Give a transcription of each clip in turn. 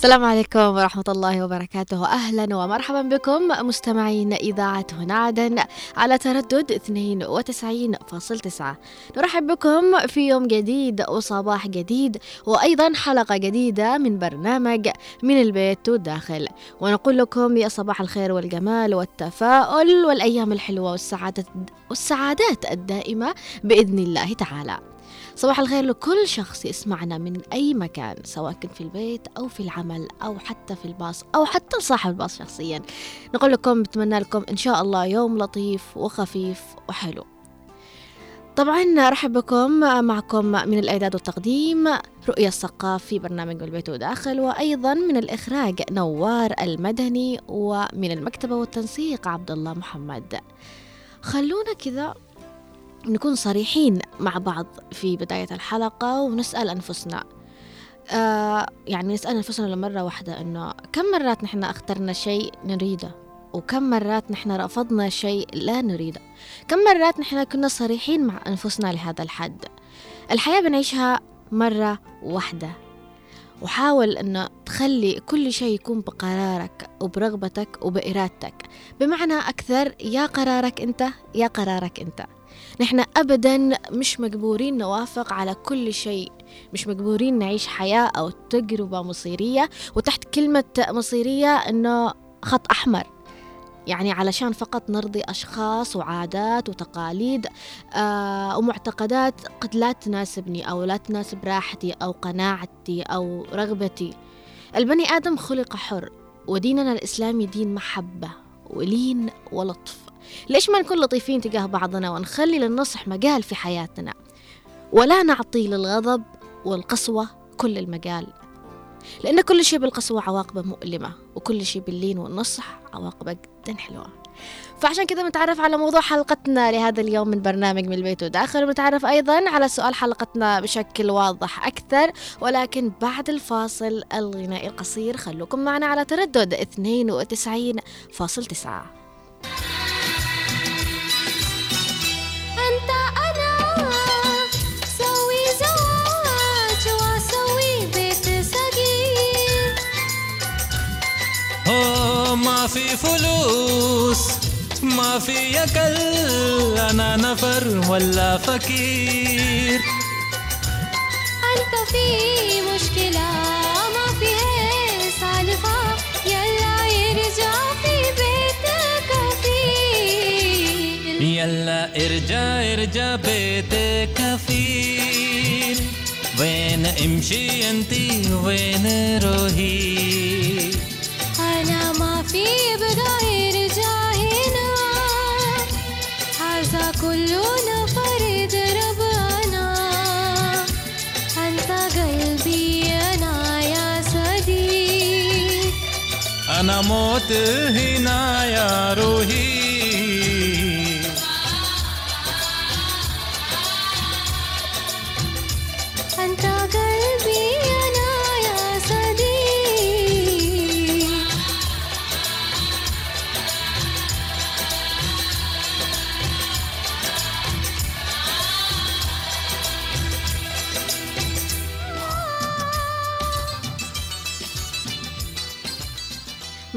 السلام عليكم ورحمة الله وبركاته. أهلا ومرحبا بكم مستمعين إذاعة هنا عدن على تردد 92.9 نرحب بكم في يوم جديد وصباح جديد وأيضا حلقة جديدة من برنامج من البيت والداخل ونقول لكم يا صباح الخير والجمال والتفاؤل والأيام الحلوة والسعادة والسعادات الدائمة بإذن الله تعالى. صباح الخير لكل شخص يسمعنا من أي مكان سواء كان في البيت أو في العمل أو حتى في الباص أو حتى صاحب الباص شخصيا. نقول لكم بتمنى لكم إن شاء الله يوم لطيف وخفيف وحلو. طبعا رحب بكم معكم من الإعداد والتقديم رؤية الثقاف في برنامج البيت وداخل وأيضا من الإخراج نوار المدني ومن المكتبة والتنسيق عبد الله محمد. خلونا كذا نكون صريحين مع بعض في بداية الحلقة ونسأل أنفسنا. آه يعني نسأل أنفسنا لمرة واحدة إنه كم مرات نحن اخترنا شيء نريده؟ وكم مرات نحن رفضنا شيء لا نريده؟ كم مرات نحن كنا صريحين مع أنفسنا لهذا الحد؟ الحياة بنعيشها مرة واحدة. وحاول أنه تخلي كل شيء يكون بقرارك وبرغبتك وبإرادتك. بمعنى أكثر يا قرارك أنت يا قرارك أنت. نحن أبدا مش مجبورين نوافق على كل شيء. مش مجبورين نعيش حياة أو تجربة مصيرية. وتحت كلمة مصيرية أنه خط أحمر. يعني علشان فقط نرضي أشخاص وعادات وتقاليد آه ومعتقدات قد لا تناسبني أو لا تناسب راحتي أو قناعتي أو رغبتي. البني آدم خلق حر وديننا الإسلامي دين محبة ولين ولطف. ليش ما نكون لطيفين تجاه بعضنا ونخلي للنصح مجال في حياتنا؟ ولا نعطي للغضب والقسوة كل المجال. لأن كل شيء بالقسوة عواقبه مؤلمة وكل شيء باللين والنصح عواقبه جدا حلوة. فعشان كذا بنتعرف على موضوع حلقتنا لهذا اليوم من برنامج من البيت وداخل. بنتعرف أيضا على سؤال حلقتنا بشكل واضح أكثر ولكن بعد الفاصل الغنائي القصير. خلوكم معنا على تردد 92.9 هو ما في فلوس ما في أكل أنا نفر ولا فقير. أنت في مشكلة ما في هي سالفة يلا يرجع في بيتك كفيل يلا ارجع ارجع بيتك كفيل وين امشي انتي وين روحي؟ هذا كله فرد ربنا أنت قلبي أنا يا صديق أنا موت هنا يا روحي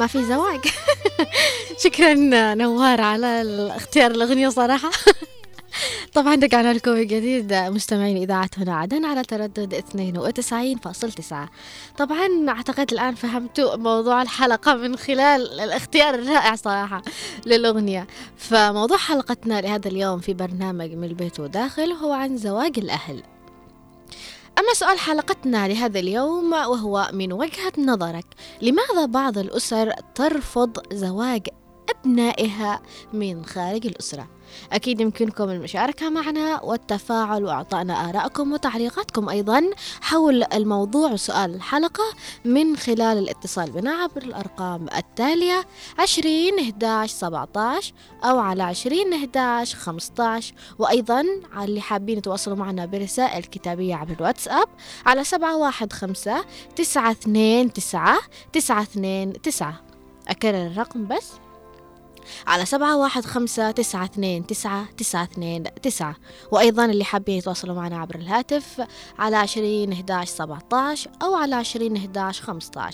ما في زواج. شكرا نوار على اختيار الأغنية صراحة. طبعا رجعنا لكم جديد. مستمعين إذاعة هنا عدن على تردد 92.9 طبعا أعتقد الآن فهمتوا موضوع الحلقة من خلال الاختيار الرائع صراحة للأغنية. فموضوع حلقتنا لهذا اليوم في برنامج من البيت وداخل هو عن زواج الأهل. أما سؤال حلقتنا لهذا اليوم وهو من وجهة نظرك لماذا بعض الأسر ترفض زواج أبنائها من خارج الأسرة؟ أكيد يمكنكم المشاركة معنا والتفاعل وإعطائنا آرائكم وتعليقاتكم أيضا حول الموضوع وسؤال الحلقة من خلال الاتصال بنا عبر الأرقام التالية 20 11 17 أو على 20 11 15 وأيضا على اللي حابين يتواصلوا معنا برسائل كتابية عبر الواتساب على 715 929 929 أكرر الرقم بس. على سبعة واحد خمسة تسعة اثنين تسعة تسعة اثنين تسعة. وأيضا اللي حابين يتواصلوا معنا عبر الهاتف على عشرين إحداش سبعة أو على عشرين إحداش خمسة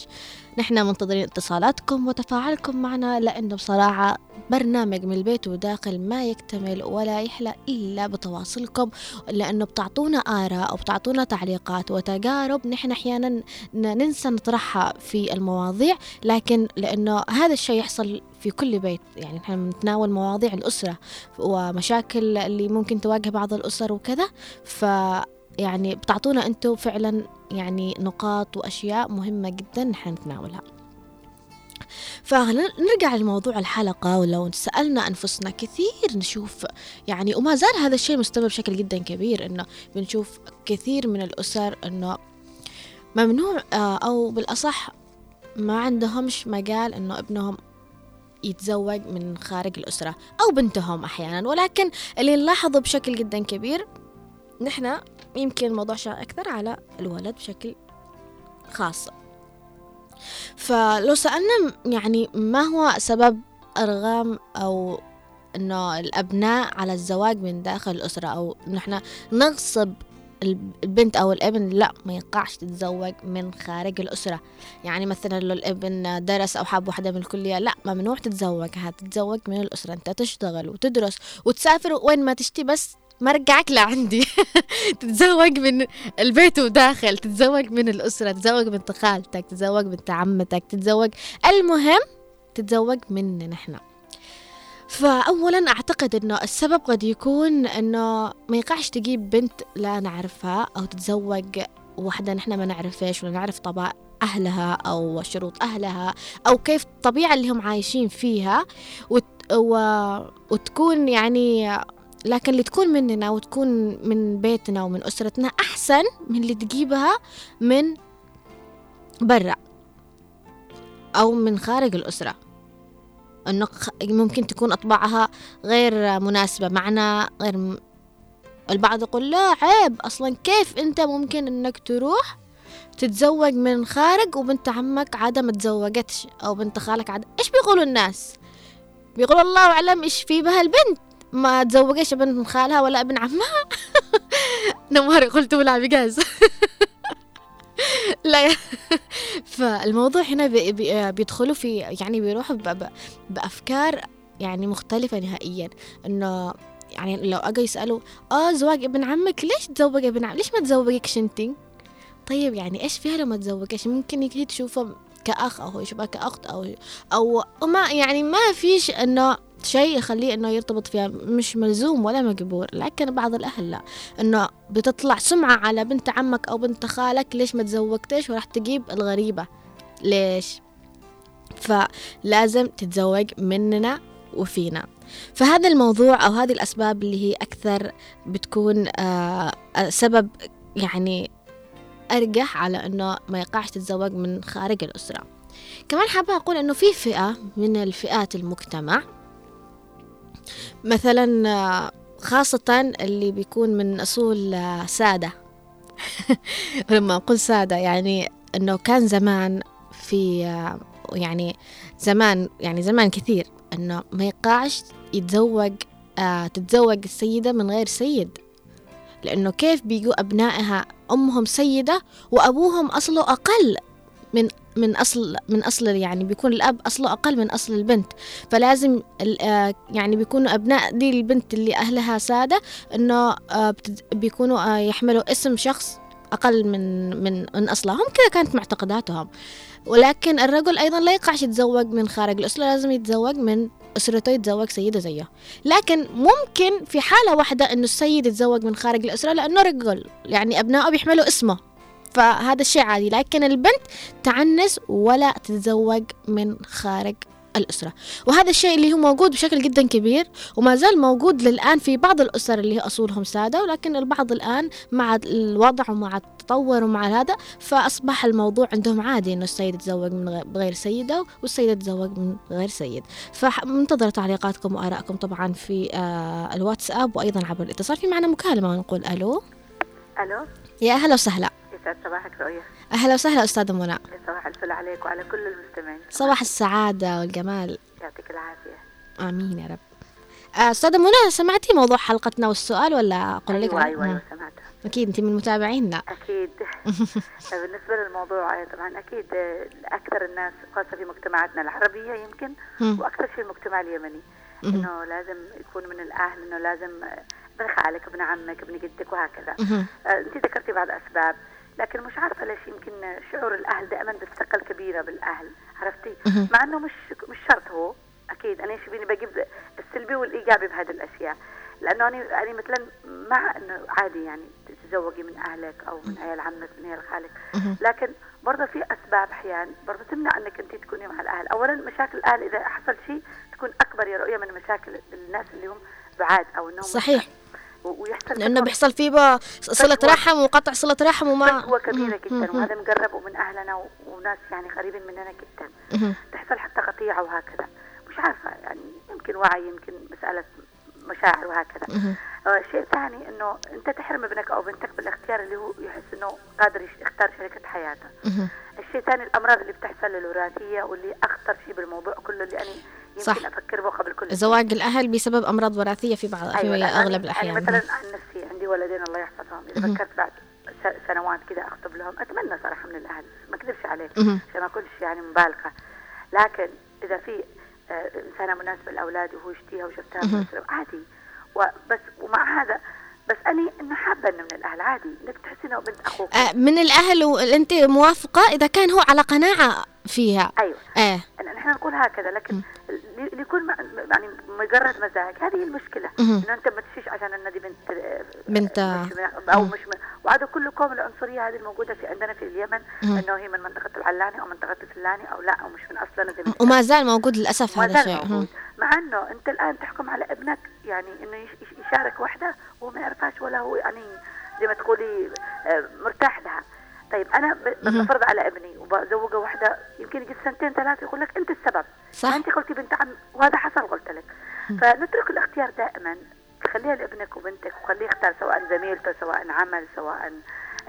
نحن منتظرين اتصالاتكم وتفاعلكم معنا لأنه بصراحة برنامج من البيت وداخل ما يكتمل ولا يحلى إلا بتواصلكم لأنه بتعطونا آراء وبتعطونا تعليقات وتجارب. نحن أحيانا ننسى نطرحها في المواضيع لكن لأنه هذا الشيء يحصل في كل بيت. يعني نحن بنتناول مواضيع الأسرة ومشاكل اللي ممكن تواجه بعض الأسر وكذا ف يعني بتعطونا أنتم فعلا يعني نقاط وأشياء مهمة جدا نحن نتناولها. فنرجع لموضوع الحلقة ولو سألنا أنفسنا كثير نشوف يعني وما زال هذا الشيء مستمر بشكل جدا كبير إنه بنشوف كثير من الأسر إنه ممنوع آه، أو بالأصح ما عندهمش مجال إنه ابنهم يتزوج من خارج الأسرة أو بنتهم أحيانا. ولكن اللي نلاحظه بشكل جدا كبير نحن يمكن الموضوع شائع أكثر على الولد بشكل خاص. فلو سألنا يعني ما هو سبب أرغام أو إنه الأبناء على الزواج من داخل الأسرة أو نحن نغصب البنت أو الابن لا ما يقعش تتزوج من خارج الأسرة. يعني مثلا لو الابن درس أو حاب واحدة من الكلية لا ممنوع تتزوجها. تتزوج من الأسرة أنت تشتغل وتدرس وتسافر وين ما تشتي بس مرجعك لعندي. تتزوج من البيت وداخل تتزوج من الأسرة تتزوج بنت خالتك تتزوج بنت عمتك تتزوج. المهم تتزوج مننا نحن. فأولا أعتقد أنه السبب قد يكون أنه ما يقعش تجيب بنت لا نعرفها أو تتزوج واحدة نحن ما نعرفش ولا نعرف طباع أهلها أو شروط أهلها أو كيف الطبيعة اللي هم عايشين فيها وت... و... وتكون يعني لكن اللي تكون مننا وتكون من بيتنا ومن أسرتنا أحسن من اللي تجيبها من برا أو من خارج الأسرة. إنه خ- ممكن تكون أطباعها غير مناسبة معنا غير م... البعض يقول لا عيب أصلا كيف أنت ممكن إنك تروح تتزوج من خارج وبنت عمك عادة ما تزوجتش أو بنت خالك عادة؟ إيش بيقولوا الناس؟ بيقولوا الله أعلم إيش في بها البنت. ما تزوجش ابن خالها ولا ابن عمها. نمر قلت ولا بجاز. لا فالموضوع هنا بي بي بيدخلوا في يعني بيروحوا بأفكار يعني مختلفة نهائيا. إنه يعني لو أجوا يسألوا آه زواج ابن عمك ليش تزوج ابن عمك ليش ما تزوجكش انتي طيب يعني إيش فيها لو ما تزوجكش؟ ممكن هي تشوفه أو هو يشوفها كأخت أو أو ما يعني ما فيش إنه شيء يخليه إنه يرتبط فيها مش ملزوم ولا مجبور لكن بعض الأهل لا. إنه بتطلع سمعة على بنت عمك أو بنت خالك ليش ما تزوجتش؟ وراح تجيب الغريبة. ليش؟ فلازم تتزوج مننا وفينا. فهذا الموضوع أو هذه الأسباب اللي هي أكثر بتكون آه سبب يعني أرجح على إنه ما يقعش تتزوج من خارج الأسرة. كمان حابة أقول إنه في فئة من الفئات المجتمع مثلا خاصة اللي بيكون من أصول آه، سادة. لما أقول سادة يعني إنه كان زمان في آه، يعني زمان يعني زمان كثير إنه ما يقعش يتزوج آه، تتزوج السيدة من غير سيد. لأنه كيف بيجوا أبنائها أمهم سيدة وأبوهم أصله أقل من من أصل من أصل يعني بيكون الأب أصله أقل من أصل البنت. فلازم آه، يعني بيكونوا أبناء دي البنت اللي أهلها سادة إنه آه، بيكونوا آه، يحملوا اسم شخص أقل من من من أصلهم. كذا كانت معتقداتهم. ولكن الرجل أيضا لا يقعش يتزوج من خارج الأسرة لازم يتزوج من أسرته يتزوج سيدة زيه. لكن ممكن في حالة واحدة إنه السيد يتزوج من خارج الأسرة لأنه رجل يعني أبنائه بيحملوا اسمه. فهذا الشيء عادي لكن البنت تعنس ولا تتزوج من خارج الأسرة. وهذا الشيء اللي هو موجود بشكل جدا كبير وما زال موجود للآن في بعض الأسر اللي هي أصولهم سادة ولكن البعض الآن مع الوضع ومع التطور ومع هذا فأصبح الموضوع عندهم عادي إنه السيد يتزوج من غير- سيدة والسيدة تتزوج من غير سيد. فمنتظرة تعليقاتكم وآرائكم طبعا في آه، الواتساب وأيضا عبر الاتصال. في معنا مكالمة ونقول ألو. ألو. يا أهلا وسهلا. يسعد صباحك رؤية. أهلا وسهلا أستاذة منى. صباح الفل عليك وعلى كل المستمعين. صباح السعادة والجمال. يعطيك العافية. آمين يا رب. آه، أستاذة منى سمعتي موضوع حلقتنا والسؤال ولا أقول لك عنه؟ أيوه أيوه مم. سمعتها. أكيد أنت من متابعينا أكيد. بالنسبة للموضوع طبعا أكيد آه، أكثر الناس خاصة في مجتمعاتنا العربية يمكن مم. وأكثر شيء المجتمع اليمني. إنه لازم يكون من الأهل إنه لازم آه، ابن خالك ابن عمك ابن جدك وهكذا. آه، أنت ذكرتي بعض أسباب. لكن مش عارفة ليش يمكن شعور الأهل دائما بالثقه الكبيره بالأهل عرفتي. مع إنه مش مش شرط هو أكيد أنا إيش بيني بجيب السلبي والإيجابي بهذه الأشياء لأنه أنا يعني مثلا مع إنه عادي يعني تتزوجي من أهلك أو من عيال عمك من عيال خالك. لكن برضه في أسباب احيان برضه تمنع إنك انت تكوني مع الأهل اولا مشاكل الأهل إذا حصل شيء تكون أكبر يا رؤية من مشاكل الناس اللي هم بعاد أو إنهم صحيح. ويحصل لأنه بيحصل فيه بقى صلة. رحم وقطع صلة رحم وما فجوة كبيرة. جدا وهذا مقرب ومن أهلنا وناس يعني قريبين مننا جدا. تحصل حتى قطيعة وهكذا مش عارفة يعني يمكن وعي يمكن مسألة مشاعر وهكذا. آه شيء ثاني إنه أنت تحرم ابنك أو بنتك بالاختيار اللي هو يحس إنه قادر يختار شريكة حياته. الشيء الثاني الأمراض اللي بتحصل الوراثيه واللي أخطر شيء بالموضوع كله اللي أنا يمكن صح. أفكر به قبل كل. زواج الأهل بسبب أمراض وراثية في بعض في لأن أغلب يعني الاحيان مثلا عن نفسي عندي ولدين الله يحفظهم إذا. فكرت بعد سنوات كذا أخطب لهم أتمنى صراحة من الأهل ما أكذبش مهم. عشان ما أكونش يعني مبالغة لكن إذا في آه، إنسانة مناسبة لأولادي وهو يشتيها وشفتها عادي وبس ومع هذا بس أني إنه حابة إنه من الأهل عادي إنك تحسي إنه بنت أخوك. آه، من الأهل وانت موافقة إذا كان هو على قناعة فيها. أيوه. إيه إن نحن نقول هكذا لكن اللي اللي يكون مع- يعني مجرد مزاج. هذه المشكلة. إنه أنت ما تشيش عشان انها دي بنت بنت- مش من- أو مش وهذا كله كوم العنصرية هذه الموجودة في عندنا في اليمن. إنه هي من منطقة العلاني أو منطقة الفلاني أو لا أو مش من أصلنا زي وما زال موجود للأسف هذا الشيء. انه انت الآن تحكم على ابنك يعني إنه يش- يش- يشارك وحده وهو ما يعرفهاش ولا هو يعني زي ما تقولي آه، مرتاح لها. طيب أنا. بفرض على ابني وبزوجه واحدة يمكن يجي سنتين ثلاثة يقول لك أنت السبب. صح. أنت قلتي بنت عم وهذا حصل قلت لك. فنترك الاختيار دائما. خليها لابنك وبنتك وخليه يختار سواء زميلته سواء عمل سواء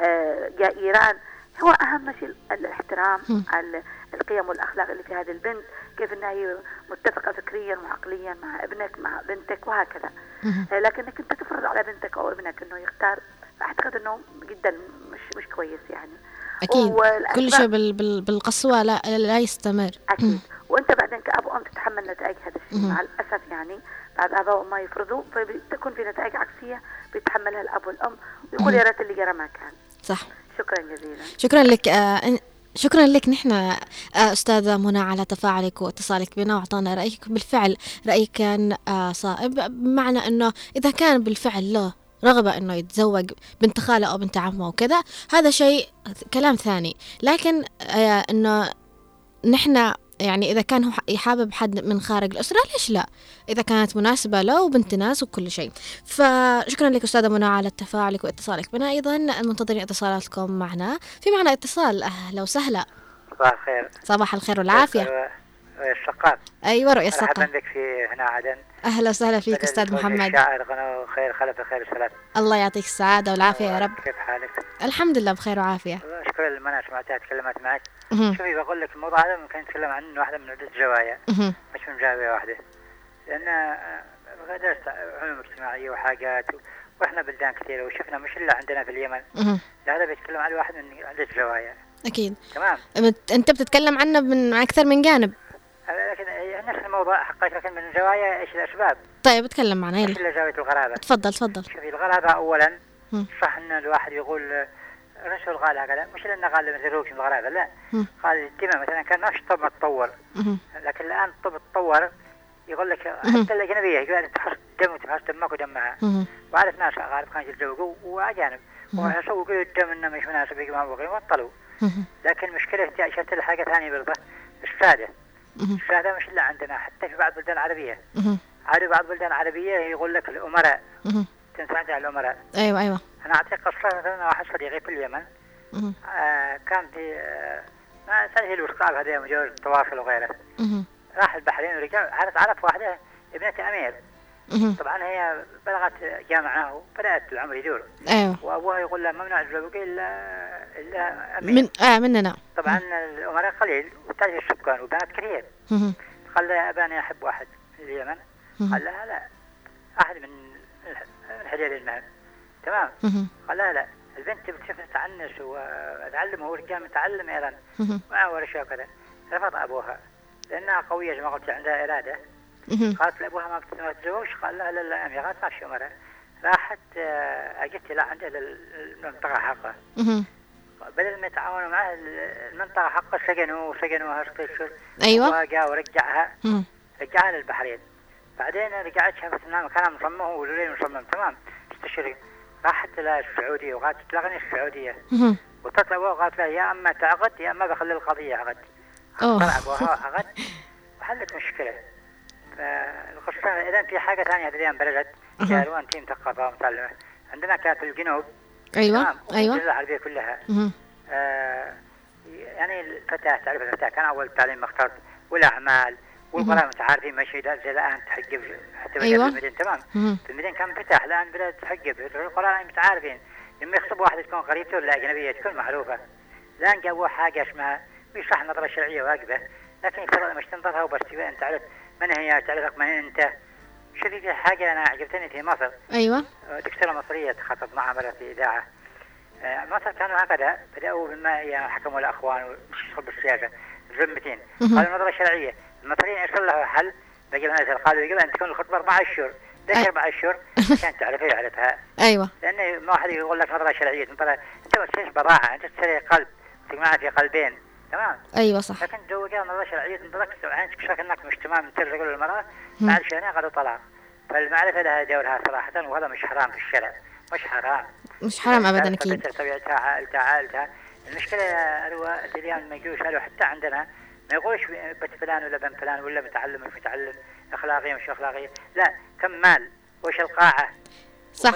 آه، جاء إيران. هو أهم شيء الاحترام ال- القيم والأخلاق اللي في هذه البنت. كيف إنها هي متفقة فكريا وعقليا مع ابنك مع بنتك وهكذا. آه، لكنك أنت تفرض على بنتك أو ابنك إنه يختار. أعتقد إنه جدا مش مش كويس يعني. أكيد. كل شيء بال بال بالقسوة لا لا يستمر. أكيد. وأنت بعدين كاب وام تتحمل نتائج هذا الشيء. مع الأسف يعني. بعد اباء وما يفرضوا فبتكون في نتائج عكسية بيتحملها الأب والأم ويقول يا ريت اللي جرى ما كان. صح. شكرا جزيلا. شكرا لك. آه شكرا لك. نحن آه أستاذة منى على تفاعلك واتصالك بنا وأعطانا رأيك. بالفعل رأيك كان آه صائب. بمعنى أنه إذا كان بالفعل له رغبة أنه يتزوج بنت خالة أو بنت عمه وكذا هذا شيء كلام ثاني. لكن آه أنه نحن يعني إذا كان هو حابب حد من خارج الأسرة ليش لا؟ إذا كانت مناسبة له وبنت ناس وكل شيء. فشكرا لك أستاذة منى على تفاعلك واتصالك بنا. أيضا منتظرين اتصالاتكم معنا. في معنا اتصال. أهلا وسهلا. صباح الخير. صباح الخير والعافية. رؤية الشقاق أيوة رؤية مرحبا السقا بك في هنا عدن. أهلا وسهلا فيك زوج محمد. الشاعر غنى خير خلف خير سلام. الله يعطيك السعادة والعافية يا رب. كيف حالك؟ الحمد لله بخير وعافية. شكرا لما أنا سمعتها تكلمت معك. شوفي بقول لك الموضوع هذا ممكن نتكلم عنه واحدة من عدة زوايا. مش من زاوية واحدة. لأن آه، درست علوم اجتماعية وحاجات و- وإحنا بلدان كثيرة وشفنا مش إلا عندنا في اليمن. هذا بيتكلم عن واحد من عدة زوايا أكيد. تمام؟ أنت بتتكلم عنه من أكثر من جانب. آه، لكن آه، نفس الموضوع حقيقة لكن من زوايا إيش الأسباب؟ طيب اتكلم معنا يلا. إلا زاوية الغرابة؟ تفضل تفضل. شوفي الغرابة أولا مم. صح إن الواحد يقول الرسول قال هكذا مش لأنه قال مثل روش الغرابة لا. قال الدماء مثلا كان ما في طب متطور مهم. لكن الآن الطب تطور يقول لك. حتى الاجنبيه يقول لك تحس دم وتحس دمك ودمها. وعرف ناس اغارب كانوا يتزوجوا وأجانب ويسوقوا الدم إنه مش مناسب بغي وبطلوا مهم. لكن المشكلة إنت اشرت لها حاجة ثانية برضه الساده مهم. الساده مش إلا عندنا حتى في بعض البلدان العربية مهم. عاد بعض البلدان العربية يقول لك الأمراء مهم. تنسى عندها الامراء أيوة أيوة أنا أعطيك قصة مثلا واحد صديقي في اليمن. آه كان في آه ما سهل الوثقاب هذا مجال التواصل وغيره. راح البحرين ورجع عرف عرف واحدة ابنة أمير مهم. طبعا هي بلغت جامعة وبدأت العمر يدور أيوة وأبوها يقول لها ممنوع الزواج إلا إلا أمير من آه مننا طبعا الأمراء قليل وتعرف السكان وبنات كثير. قال لها أباني أحب واحد اليمن مهم. قال لها لا أحد من من حديد المهم تمام. قال لها لا. البنت بتشوف تتعنس وتعلم هو رجال متعلم أيضا. ما ورشة وكذا. رفض أبوها. لأنها قوية زي ما قلت عندها إرادة. قالت لأبوها ما بت- ما تتزوج قال لا لا لا أمي قالت ما في امرها راحت آه، أجت إلى عنده المنطقة حقه. بدل ما يتعاونوا معه المنطقة حقه أيوة. أبوها جاء ورجعها. رجعها للبحرين. بعدين رجعت شافت انها مكانها مصمم والولين مصمم تمام. استشري راحت إلى السعودية وقالت تلغني السعودية. وتطلع وقالت لها يا أما تعقد يا أما بخلي القضية عقد. طلع ابوها عقد وحلت مشكلة. فالقصة اذا في حاجة ثانية هذه الأيام بلدت. أها. قالوا انت مثقفه ومتعلمه عندنا كانت في الجنوب تمام. أيوة. الجزيره العربية كلها. آه، يعني الفتاة تعرف الفتاة كان أول تعليم مختلط والأعمال والقراءة متعارفين ماشي لا زي الآن تحجب حتى أيوة. في المدينة تمام. في المدينة كان فتاح الآن بدأت تحجب القراءة متعارفين. لما يخطب واحدة تكون قريبته ولا أجنبية تكون معروفة. الآن جابوا حاجة اسمها مش صح نظرة شرعية واجبة لكن يفترض مش تنظرها وبس أنت تعرف من هي تعرفك من أنت. شوفي في حاجة أنا عجبتني في مصر. أيوة. دكتورة مصرية تخطط معها مرة في إذاعة. آه، مصر كانوا هكذا. بدأوا بما يعني حكموا الأخوان ومش يدخل بالسياسة. ذمتين مهم. قالوا نظرة شرعية المصريين يصلحوا حل لنا مثل قالوا يجب أن تكون الخطبة أربعة أشهر. ليش أي. أربعة أشهر؟ عشان تعرفها يعرفها أيوة. لأن ما واحد يقول لك نظرة شرعية. نظرة أنت ما تشتري بضاعة أنت تشتري قلب. تجمعها في قلبين. تمام؟ أيوة صح. لكن تزوجها نظرة شرعية تنطلق عينك تكشف إنك مش تمام. ترجع للمرأة مم. بعد شهرين قالوا طلاق. فالمعرفة لها دورها صراحة. وهذا مش حرام في الشرع. مش حرام. مش حرام أبدا تعرف أكيد. طبيعتها عائلتها عائلتها المشكلة يا أروى اليوم ما يجوش. حتى عندنا ما يقولش بنت فلان ولا بنت فلان ولا متعلم مش متعلم أخلاقية مش أخلاقية. لا كم مال؟ وش القاعة؟ صح.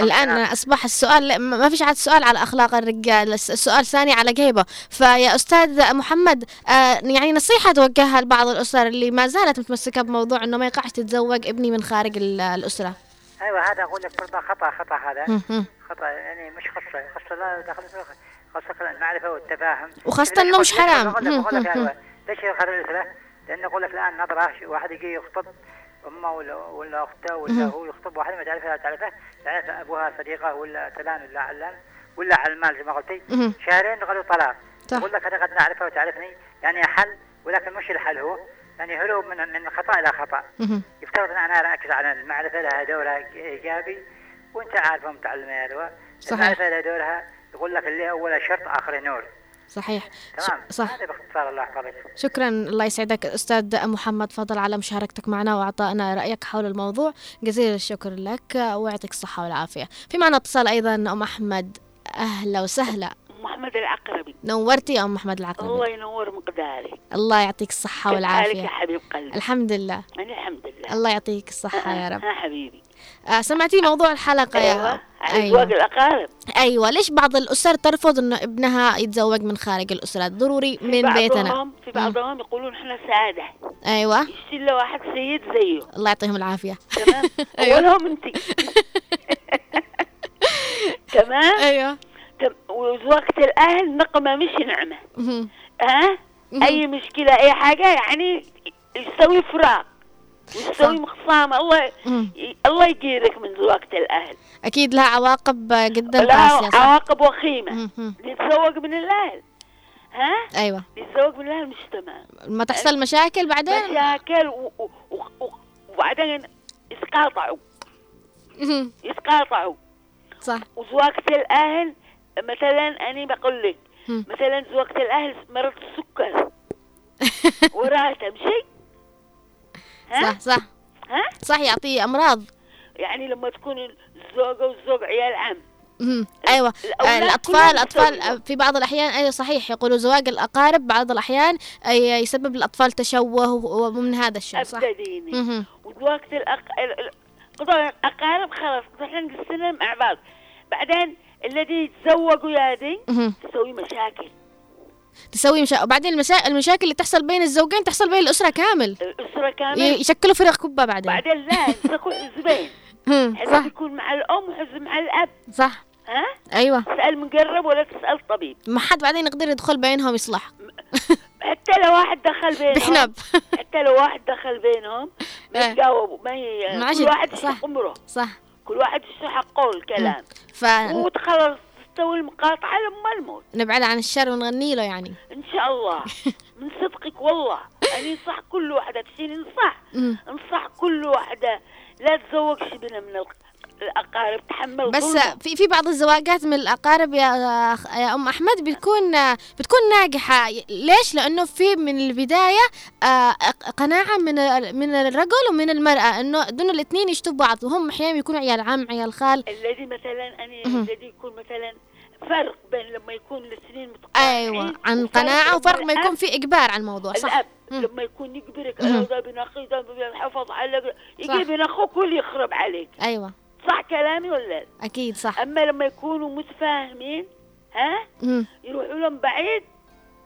الآن. أصبح السؤال ما فيش عاد سؤال على أخلاق الرجال الس- السؤال ثاني على جيبه فيا أستاذ محمد آه يعني نصيحة توجهها لبعض الأسر اللي ما زالت متمسكة بموضوع أنه ما يقعش تتزوج ابني من خارج ال- الأسرة. أيوة هذا أقول لك خطأ خطأ هذا. خطأ يعني مش قصة قصة لا دخل قصة المعرفة والتفاهم وخاصة إنه مش حرام. ليش يخرج الأسرة؟ لأن أقول لك الآن نظرة واحد يجي يخطب أمه ولا ولا أخته ولا. هو يخطب واحد ما تعرفها تعرفه تعرف أبوها صديقة ولا فلان ولا علان ولا على المال زي ما قلتي. شهرين قالوا طلاق صح. أقول لك أنا قد نعرفه وتعرفني يعني حل ولكن مش الحل هو يعني هروب من من خطأ إلى خطأ مهم. يفترض أن أنا أركز على المعرفة لها دورها إيجابي وأنت عارفه متعلمه يا لؤي صحيح. المعرفة لها دورها يقول لك اللي أول شرط آخر نور. صحيح. تمام. صح. هذا باختصار الله يحفظك. شكرا. الله يسعدك. أستاذ محمد فضل على مشاركتك معنا وأعطائنا رأيك حول الموضوع. جزيل الشكر لك ويعطيك الصحة والعافية. في معنا اتصال أيضا أم أحمد. أهلا وسهلا. محمد العقربي. نورتي يا أم أحمد العقربي. الله ينور مقداري. الله يعطيك الصحة كيف حالك يا والعافية حبيب قلبي. الحمد لله. الحمد لله. الله يعطيك الصحة يا رب. ها حبيبي. سمعتي موضوع الحلقة يا أيوه على أزواج أيوة. الأقارب. أيوة ليش بعض الأسر ترفض إنه ابنها يتزوج من خارج الأسرة؟ ضروري في من بيتنا. في بعضهم يقولون إحنا سعادة. أيوة. يشتري له واحد سيد زيه. الله يعطيهم العافية. تمام؟ أيوة. أولهم أنت. تمام؟ أيوة. تم- ووقت الأهل نقمة مش نعمة. ها. أي مشكلة أي حاجة يعني يسوي فراق ويسوي صح. مخصامة الله الله يجيرك من وقت الأهل. أكيد لها عواقب جدا لها؟ عواقب وخيمة. مهم. نتزوج من الأهل. ها؟ أيوة. نتزوج من الأهل مش تمام ما تحصل مشاكل بعدين؟ مشاكل و- و- و- وبعدين يتقاطعوا. يتقاطعوا. صح. وزواجة الأهل مثلا أنا بقول لك. مثلا زواجة الأهل مرض السكر. وراها تمشي ها صح صح. ها؟ صح يعطيه أمراض. يعني لما تكون الزوجة والزوج عيال عم. مهم. أيوه. الأولاد الأطفال الأطفال يسووا. في بعض الأحيان أيوه صحيح. يقولوا زواج الأقارب بعض الأحيان أي- يسبب الأطفال تشوه ومن هذا الشيء صح؟ أبدا ديني مهم. وزواجة الأق... ال- ال- قضاء الأقارب خلاص إحنا نقسمهم مع بعض. بعدين الذي يتزوجوا يا دي. تسوي مشاكل. تسوي مشا... وبعدين المشا... المشاكل اللي تحصل بين الزوجين تحصل بين الأسرة كامل. الأسرة كامل. يشكلوا فرق كبه بعدين. بعدين لا يمسكوا حزبين. حزب صح. يكون مع الأم وحزب مع الأب. صح. ها؟ أيوه. تسأل مقرب ولا تسأل طبيب. ما حد بعدين يقدر يدخل بينهم يصلح. حتى لو واحد دخل بينهم. بحنب حتى لو واحد دخل بينهم ما إيه. يتجاوبوا ما ي... كل واحد صح. عمره. صح. كل واحد يشق حقه الكلام ف وتخلص تستوي المقاطعة لما الموت نبعد عن الشر ونغني له يعني. إن شاء الله. من صدقك والله. أنا انصح كل واحدة. تشيني انصح مم. انصح كل واحدة. لا تزوجش بنا من الق- الأقارب تحمل بس. في في بعض الزواجات من الأقارب يا يا أم أحمد بتكون بتكون ناجحة ليش لأنه في من البداية آه، قناعة من من الرجل ومن المرأة إنه دول الاثنين يشتوا بعض وهم أحيانا يكونوا عيال عم عيال خال الذي مثلا أنا. الذي يكون مثلا فرق بين لما يكون الاثنين متقاطعين أيوه عن قناعة وفرق ما يكون في إجبار على الموضوع صح الأب مم. لما يكون يجبرك. أنا ده بين أخي ده عليك صح. يجي بين أخوك واللي يخرب عليك أيوه صح كلامي ولا لا؟ أكيد صح. أما لما يكونوا متفاهمين ها؟ مم. يروحوا لهم بعيد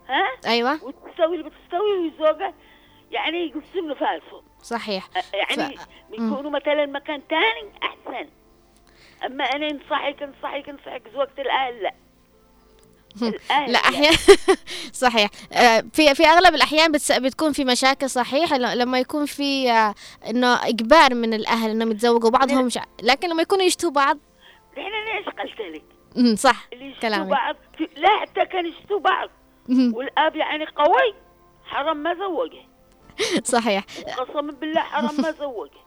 ها؟ أيوه. وتستوي اللي بتستوي ويزوجها يعني يقسم له فالفهم صحيح. يعني ف- يكونوا مثلا مكان تاني أحسن. أما أنا انصحك انصحك انصحك زوجة الاهل لا. لا أحيانا صحيح. آه، في في أغلب الأحيان بتكون في مشاكل صحيح لما يكون في آه، إنه إجبار من الأهل إنهم يتزوجوا بعضهم مش لكن لما يكونوا يشتوا بعض نحن ليش قلت لك. صح. كلامك. بعض لا حتى كان يشتوا بعض. والأب يعني قوي حرام ما زوجه. صحيح. قسما بالله حرام ما زوجه.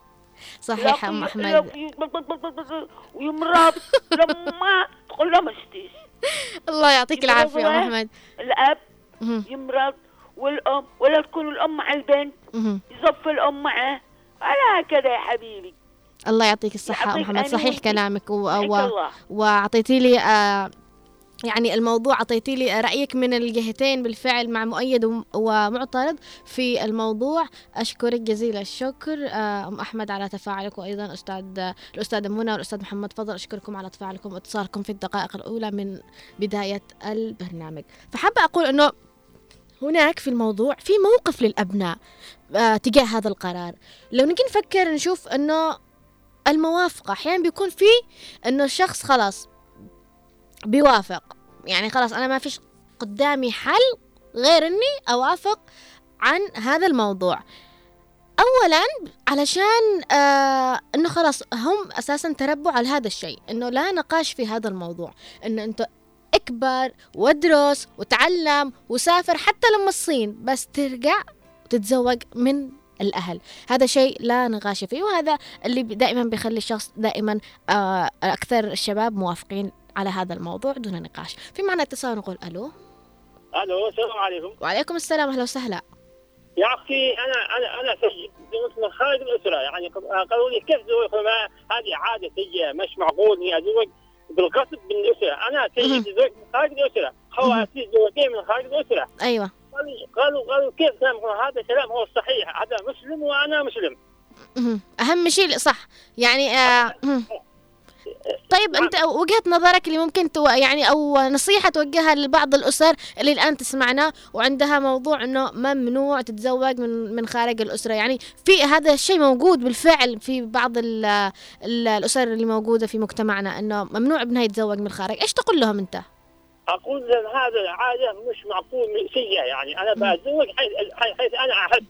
صحيح أم أحمد. ويمرض لما تقول له ما اشتيش الله يعطيك يبغى أحمد. الأب مم، يمرض والأم ولا تكون الأم مع البنت مم. يزف الأم معه على هكذا يا حبيبي. الله يعطيك الصحة ام يعطيك محمد صحيح. كلامك و... و... الله. وأعطيتي لي آه يعني الموضوع أعطيتي لي رأيك من الجهتين بالفعل مع مؤيد وم- ومعترض في الموضوع. أشكرك جزيل الشكر. آه، أم أحمد على تفاعلك وأيضا أستاذ الأستاذة منى والأستاذ محمد فضل. أشكركم على تفاعلكم وإتصالكم في الدقائق الأولى من بداية البرنامج. فحابه أقول إنه هناك في الموضوع في موقف للأبناء آه، تجاه هذا القرار. لو نجي نفكر نشوف إنه الموافقة أحيانا بيكون في إنه الشخص خلاص بيوافق. يعني خلاص أنا ما فيش قدامي حل غير إني أوافق عن هذا الموضوع. اولا علشان آه إنه خلاص هم أساسا تربوا على هذا الشيء إنه لا نقاش في هذا الموضوع. انه أنت اكبر وادرس وتعلم وسافر حتى لما الصين بس ترجع وتتزوج من الأهل. هذا شيء لا نقاش فيه وهذا اللي دائما بيخلي الشخص دائما آه أكثر الشباب موافقين على هذا الموضوع دون نقاش. في معنا اتصال نقول ألو. ألو السلام عليكم. وعليكم السلام أهلا وسهلا. يا أختي أنا أنا أنا من خارج الاسره يعني قالوا لي كيف زوج ما هذه عادة سيئه مش معقول اني ازوج بالغصب من الاسره أنا سيد زوج من خارج الاسره خواتي زوجين من خارج الاسره أيوه. قالوا قالوا قالوا كيف هذا كلام هو الصحيح هذا مسلم وأنا مسلم. أهم شيء صح. يعني آه. مهم. طيب أنت وجهة نظرك اللي ممكن تو يعني أو نصيحة توجهها لبعض الأسر اللي الآن تسمعنا وعندها موضوع إنه ممنوع تتزوج من من خارج الأسرة. يعني في هذا الشيء موجود بالفعل في بعض ال ال الأسر اللي موجودة في مجتمعنا إنه ممنوع ابنها يتزوج من الخارج إيش تقول لهم أنت؟ أقول لهم هذا عاده مش معقول سيئه يعني. أنا بتزوج حيث حيث أنا أحب.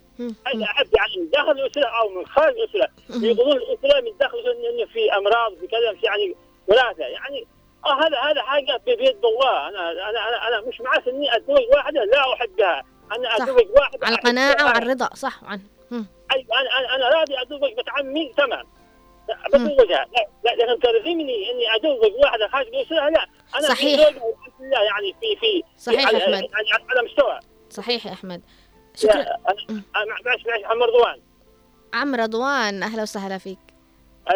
حيث أحب يعني من داخل الأسرة أو من خارج الأسرة. يقولون الأسرة من داخل انه في أمراض في كذا يعني ولاده يعني آه هذا هذا حاجة بيد الله. أنا أنا أنا, أنا مش معك إني أتزوج واحدة لا أحبها. أنا. أتزوج واحدة على. القناعة وعلى الرضا. صح. مم. أيوه أنا أنا أنا راضي أتزوج بنت عمي تمام. بتزوجها. لكن تلزمني إني أتزوج واحدة خارج الأسرة؟ لا. أنا صحيح. لله يعني في في صحيح على يا أحمد. يعني على مستوى. صحيح يا أحمد. شكرا. معلش معلش عم رضوان. عم رضوان أهلا وسهلا فيك.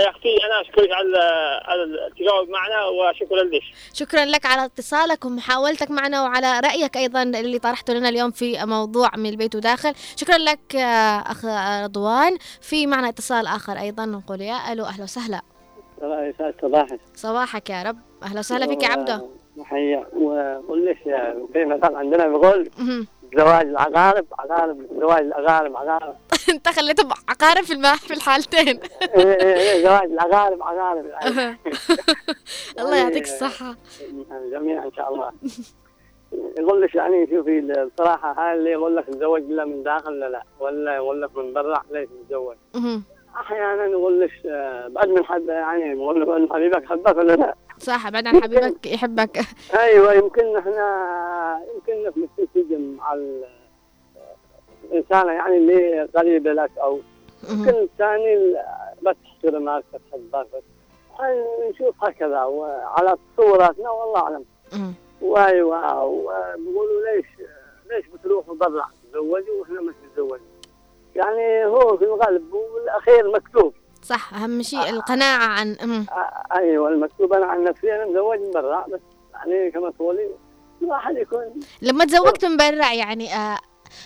يا أختي أنا أشكرك على على التجاوب معنا وشكرا لك. شكرا لك على اتصالك ومحاولتك معنا وعلى رأيك أيضا اللي طرحته لنا اليوم في موضوع من البيت وداخل. شكرا لك آه، أخ رضوان. في معنا اتصال آخر أيضا نقول يا ألو أهلا وسهلا. صباحك. صباحك يا رب. أهلا وسهلا فيك يا عبده محيا وقول لك في مثل عندنا بيقول مهم. زواج العقارب عقارب زواج الأقارب عقارب أنت خليته عقارب في في الحالتين. إيه إيه إيه زواج العقارب عقارب الله يعطيك الصحة. جميعا إن شاء الله. يقول لك يعني شوفي الصراحة هاي اللي يقول لك تزوج الا من داخل لا لا. ولا يقول لك من برا ليش تتزوج. أحيانا يقول لك آه، بعد من حد يعني يقول لك ان حبيبك حبك ولا لا. صح بعد عن حبيبك يحبك. أيوه يمكن إحنا يمكن في السجن مع ال- الانسانه يعني اللي قريبة لك أو. يمكن الثاني ال- بس تحترمك بتحبك بس يعني نشوف هكذا وعلى صوراتنا والله أعلم. وأيوة وبيقولوا ليش ليش بتروحوا برا؟ تتزوجوا وإحنا ما نتزوج. يعني هو في الغالب والأخير مكتوب. صح أهم شيء القناعة عن مهم. آه، أيوه المكتوب أنا عن نفسي أنا مزوج من برا بس يعني كما تقولي الواحد يكون لما تزوجت من برا يعني آه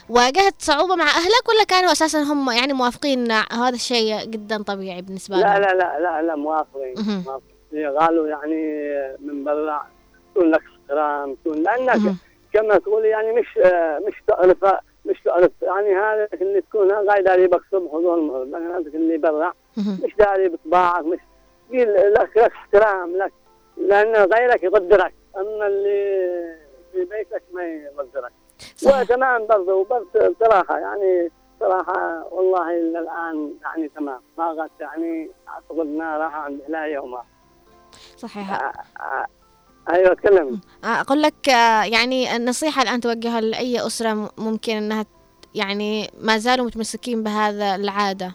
واجهت صعوبة مع أهلك ولا كانوا أساسا هم يعني موافقين هذا الشيء جدا طبيعي بالنسبة لا لهم؟ لا لا لا لا موافقين مهم. موافقين قالوا يعني من برا يكون لك احترام يكون لأنك مهم. كما تقولي يعني مش آه، مش تعرف مش تعرف يعني هذا اللي تكون قاعد بك صبح وظهر المغرب لكن هذاك اللي برا. مش داري بطباعك مش لك لك احترام لك لأن غيرك يقدرك أما اللي في بيتك ما يقدرك وتمام برضه برضه بصراحه يعني صراحة والله إلى الآن يعني تمام. ما قد يعني اعتقد انها راح عند لا يوم صحيح. آه، آه، أيوه تكلم. آه، أقول لك يعني النصيحة الآن توجهها لأي أسرة م- ممكن أنها ت- يعني ما زالوا متمسكين بهذا العادة.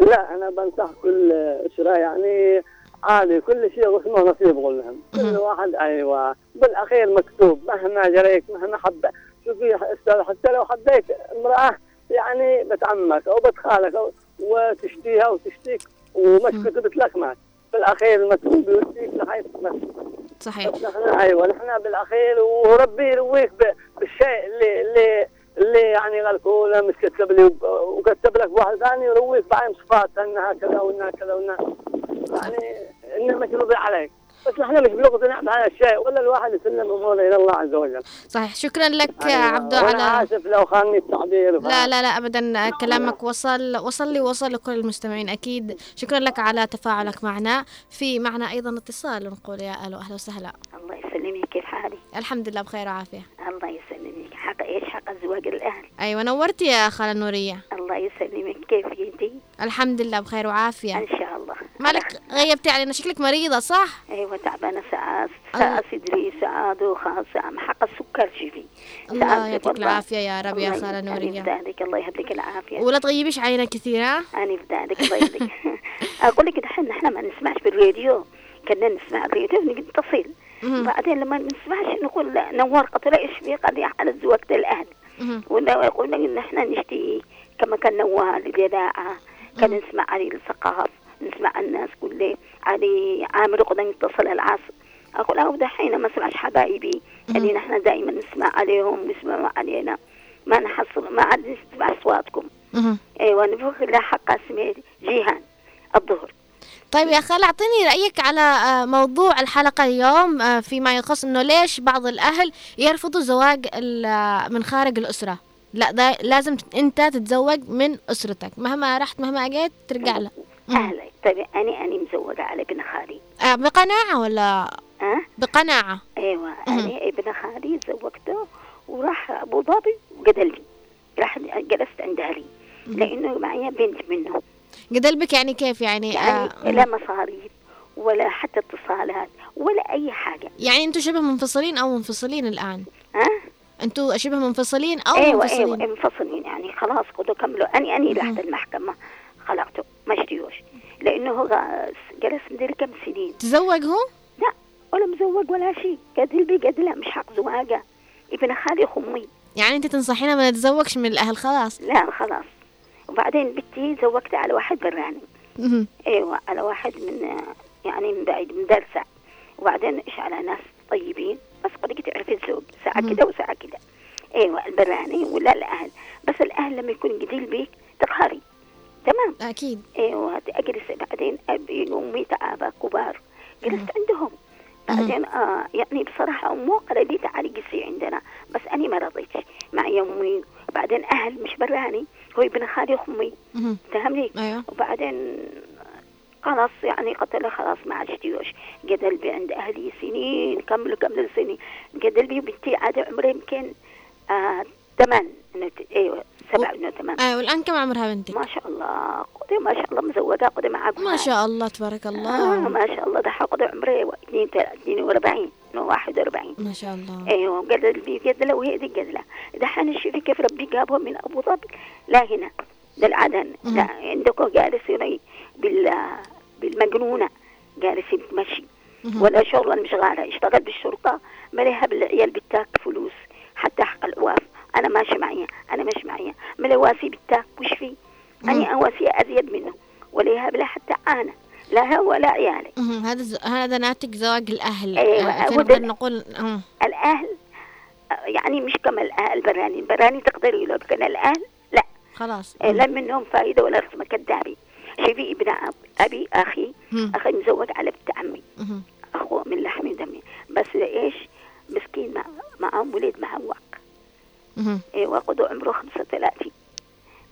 لا أنا بنصح كل إسرة يعني عادي كل شيء اسمه نصيب أقول لهم كل. واحد أيوه. بالأخير مكتوب مهما جريت مهما حب. شوفي أستاذ؟ حتى لو حبيت امرأة يعني بنت عمك أو بنت خالك أو وتشتيها وتشتيك ومش. كتبت لك مات بالأخير المكتوب يوديك لحيث صحيح. نحن أيوه نحن بالأخير وربي يرويك بالشيء اللي اللي اللي يعني قالكوا لا مش كتب لي. وكتب لك واحد ثاني يرويك بعين صفات إنها كذا وإنها كذا وإنها يعني انه مكتوب عليك. بس نحن مش بنقتنع بهذا الشيء ولا الواحد يسلم اموره إلى الله عز وجل. صحيح. شكرا لك أيوة. عبدو على آسف لو خانني التعبير. لا لا لا ابدا كلامك وصل وصل لي وصل لكل المستمعين أكيد. شكرا لك على تفاعلك معنا. في معنا أيضا اتصال نقول يا ألو أهلا وسهلا. الله يسلمك كيف حالك؟ الحمد لله بخير وعافية. الله يسلمك. حق إيش حق زواج الأهل. أيوه نورتي يا خاله نورية. الله يسلمك. كيف انتي؟ الحمد لله بخير وعافية. إن شاء الله. مالك غيبتي علينا؟ شكلك مريضة صح؟ أيوه تعبانة. ساعات. ساعة صدري دوخة ساعة حق السكر شوفي. الله ساعات يعطيك. العافية يا رب يا خاله نورية. بذلك الله يهديك العافية. ولا تغيبيش علينا كثير ها؟ أنا بذلك الله يهديك أقول لك دحين نحن ما نسمعش بالراديو. كنا نسمع الراديو نتصل. بعدين لما ما نسمعش نقول لا، نور قتل إيش في قضية على زواج الاهل. ولا يقول لك إن إحنا نشتي كما كان نوال الإذاعة كان نسمع علي الثقاف نسمع الناس كله علي عامر قد يتصل العصر. أقول أو دحين ما سمعش حبايبي اللي نحن دائما نسمع عليهم نسمع علينا. ما نحصل ما عاد نسمع أصواتكم. أيوه نفوخ لها حق اسمي جيهان الظهر. طيب يا خالة أعطيني رأيك على آه، موضوع الحلقة اليوم آه، فيما يخص إنه ليش بعض الأهل يرفضوا زواج آه، من خارج الأسرة. لا ده لازم ت- أنت تتزوج من أسرتك. مهما رحت مهما أجيت ترجع له. مم. أهلا. طيب أنا أنا مزوجة على ابن خالي. آه، بقناعة ولا؟ ها؟ بقناعة. أيوه. أنا ابن خالي زوجته وراح أبو ظبي وقتلني راح جلست عند أهلي. لأنه معي بنت منه قدلبك يعني كيف يعني؟ يعني آه لا مصاريف ولا حتى اتصالات ولا أي حاجة. يعني أنتوا شبه منفصلين أو منفصلين الآن؟ ها؟ أنتوا شبه منفصلين أو أيوه منفصلين أيوه منفصلين؟ يعني خلاص خذوا كملوا. اني أني لحد المحكمة خلعته ما اشتيوش لأنه هو جلس مدري كم سنين. تزوج هو؟ لا ولا مزوج ولا شيء. قتل بي قتله مش حق زواجه. ابن خالي خمي. يعني أنت تنصحينا ما نتزوجش من الأهل خلاص؟ لا خلاص. وبعدين بنتي زوجت على واحد براني. إيوه على واحد من يعني من بعيد من درسة. وبعدين إيش على ناس طيبين. بس قد تعرف الزوج. ساعة. كده وساعة كده. إيوه البراني ولا الأهل. بس الأهل لما يكون قتيل بيك تقهري. تمام؟ أكيد. إيوه اجلس بعدين ابي وأمي تعابة كبار. جلست عندهم. بعدين آه يعني بصراحة أمه قالت لي تعالي قسي عندنا. بس أنا ما رضيتش. معي أمي. بعدين أهل مش براني. هو ابن خالي أمي. فهمني؟ أيوه. وبعدين خلاص يعني قتله خلاص ما عادش تيوش قتل بي عند أهلي سنين كملوا كملوا سنين. قتل بي بنتي عاد عمرها يمكن آه ثمان أيوة سبع إنه ثمان. أيوه والآن كم عمرها بنتك؟ ما شاء الله قدي ما شاء الله مزوجة قدي معاك ما شاء الله تبارك آه الله ما شاء الله ده قدي عمري 42 41 ما شاء الله. أيوه قدل بي قدله وهي دي قدله دحين شوفي كيف ربي جابهم من أبو ظبي؟ لا هنا ده العدن. لا عندكم جالس هنا بال بالمجنونة جالس بتمشي مهم. ولا شغل مش غاله اشتغل بالشرطة. مليها بالعيال بتاك فلوس؟ حتى حق العواف أنا ماشي معي أنا ماشي معي. ملي واسي بتاك وش في؟ أنا أواسي أزيد منه. ولا بلا حتى أنا. لا هو عيالي مهم. هذا ز... هذا ناتج زواج الأهل. آه، هو نقدر نقول. الأهل يعني مش كما البراني البراني تقدري له لكن الأهل لا. خلاص. آه، لا منهم فايدة ولا رسمه كذابين شوفي ابن أب- أبي أخي. مم. أخي مزوج على بنت عمي. أخوه من لحم دمي. بس إيش؟ مسكين مع معهم ولد معوق. أيوه قدو عمره 35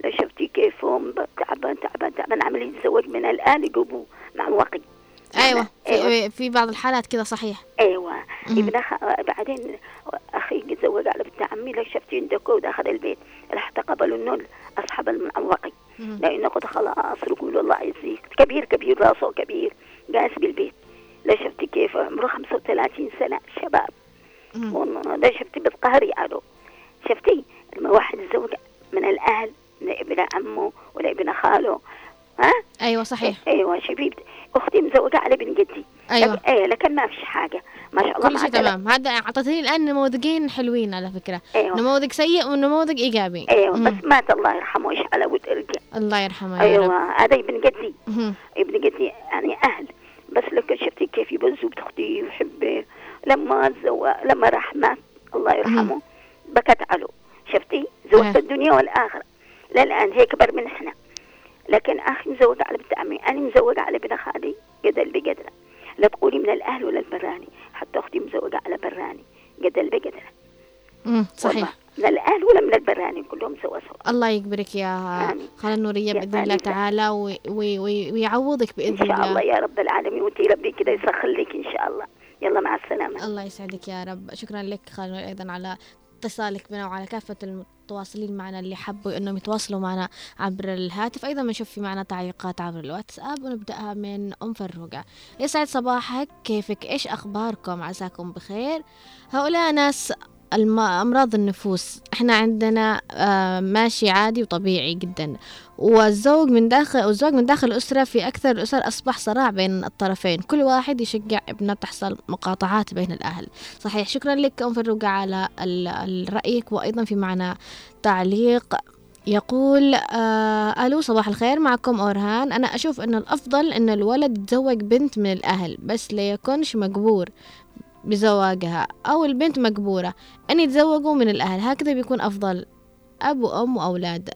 لو شفتي كيفهم تعبان تعبان تعبان عمال يتزوج من الآن يجيبوا معوقي أيوه أيوه في, في بعض الحالات كذا صحيح. أيوه. ابن أخ... بعدين أخي تزوج على بنت عمي لو شفتي عندكم ودخل البيت. راح تقبلوا النول أصحاب المعوقي مهم. لأنه قد خلاص يقولوا الله يجزيك. كبير كبير راسه كبير. جالس بالبيت. لا شفتي كيف؟ عمره 35 سنة شباب. لا شفتي بالقهر يعلو. شفتي؟ لما واحد يتزوج من الأهل من ابن عمه ولا ابن خاله ها؟ أيوه صحيح. أيوه شوفي أختي مزوجة على بن جدي. أيوة. لك- إيه لكن ما فيش حاجة. ما شاء الله كل شيء تمام. هذا اعطيتني الآن نموذجين حلوين على فكرة. أيوه. نموذج سيء ونموذج إيجابي. أيوه مم. بس مات الله يرحمه إيش على ود ارجع الله يرحمه أيوه هذا ابن جدي. ابن جدي يعني أهل. بس لكن شفتي كيف يبزوا بتختي ويحب لما تزوج لما راح مات. الله يرحمه. بكت عليه شفتي؟ زوجت إيه. الدنيا والآخرة. لا الان هي كبر من إحنا. لكن أخي مزوج على بنت عمي. أنا مزوجه على ابن خالي قدل بقدره لا تقولي من الأهل ولا البراني. حتى أختي مزوجه على براني. قدل بقدره مم. والله. صحيح من الأهل ولا من البراني كلهم سوا سوا. الله يجبرك يا نورية يا بإذن الله. تعالى وي- وي- وي- ويعوضك إن بإذن شاء الله. الله يا رب العالمين. وانتي ربي كده يسخر لك إن شاء الله. يلا مع السلامة. الله يسعدك يا رب. شكرا لك نورية أيضا على اتصالك بنا وعلى كافة المتواصلين معنا اللي حبوا إنهم يتواصلوا معنا عبر الهاتف. أيضا بنشوف في معنا تعليقات عبر الواتساب ونبدأها من أم فروقه يسعد صباحك كيفك؟ إيش أخباركم؟ عساكم بخير. هؤلاء ناس أمراض النفوس. إحنا عندنا آه، ماشي عادي وطبيعي جدا. والزوج من داخل الزوج من داخل الأسرة في أكثر الأسر أصبح صراع بين الطرفين. كل واحد يشجع ابنه تحصل مقاطعات بين الأهل. صحيح شكرا لك أم فروقة على رأيك وأيضا في معنا تعليق يقول آه ألو صباح الخير. معكم أورهان. أنا أشوف أن الأفضل أن الولد يتزوج بنت من الأهل بس ليكونش مجبور. بزواجها أو البنت مجبورة أن يتزوجوا من الأهل هكذا بيكون أفضل. أب وأم وأولاد.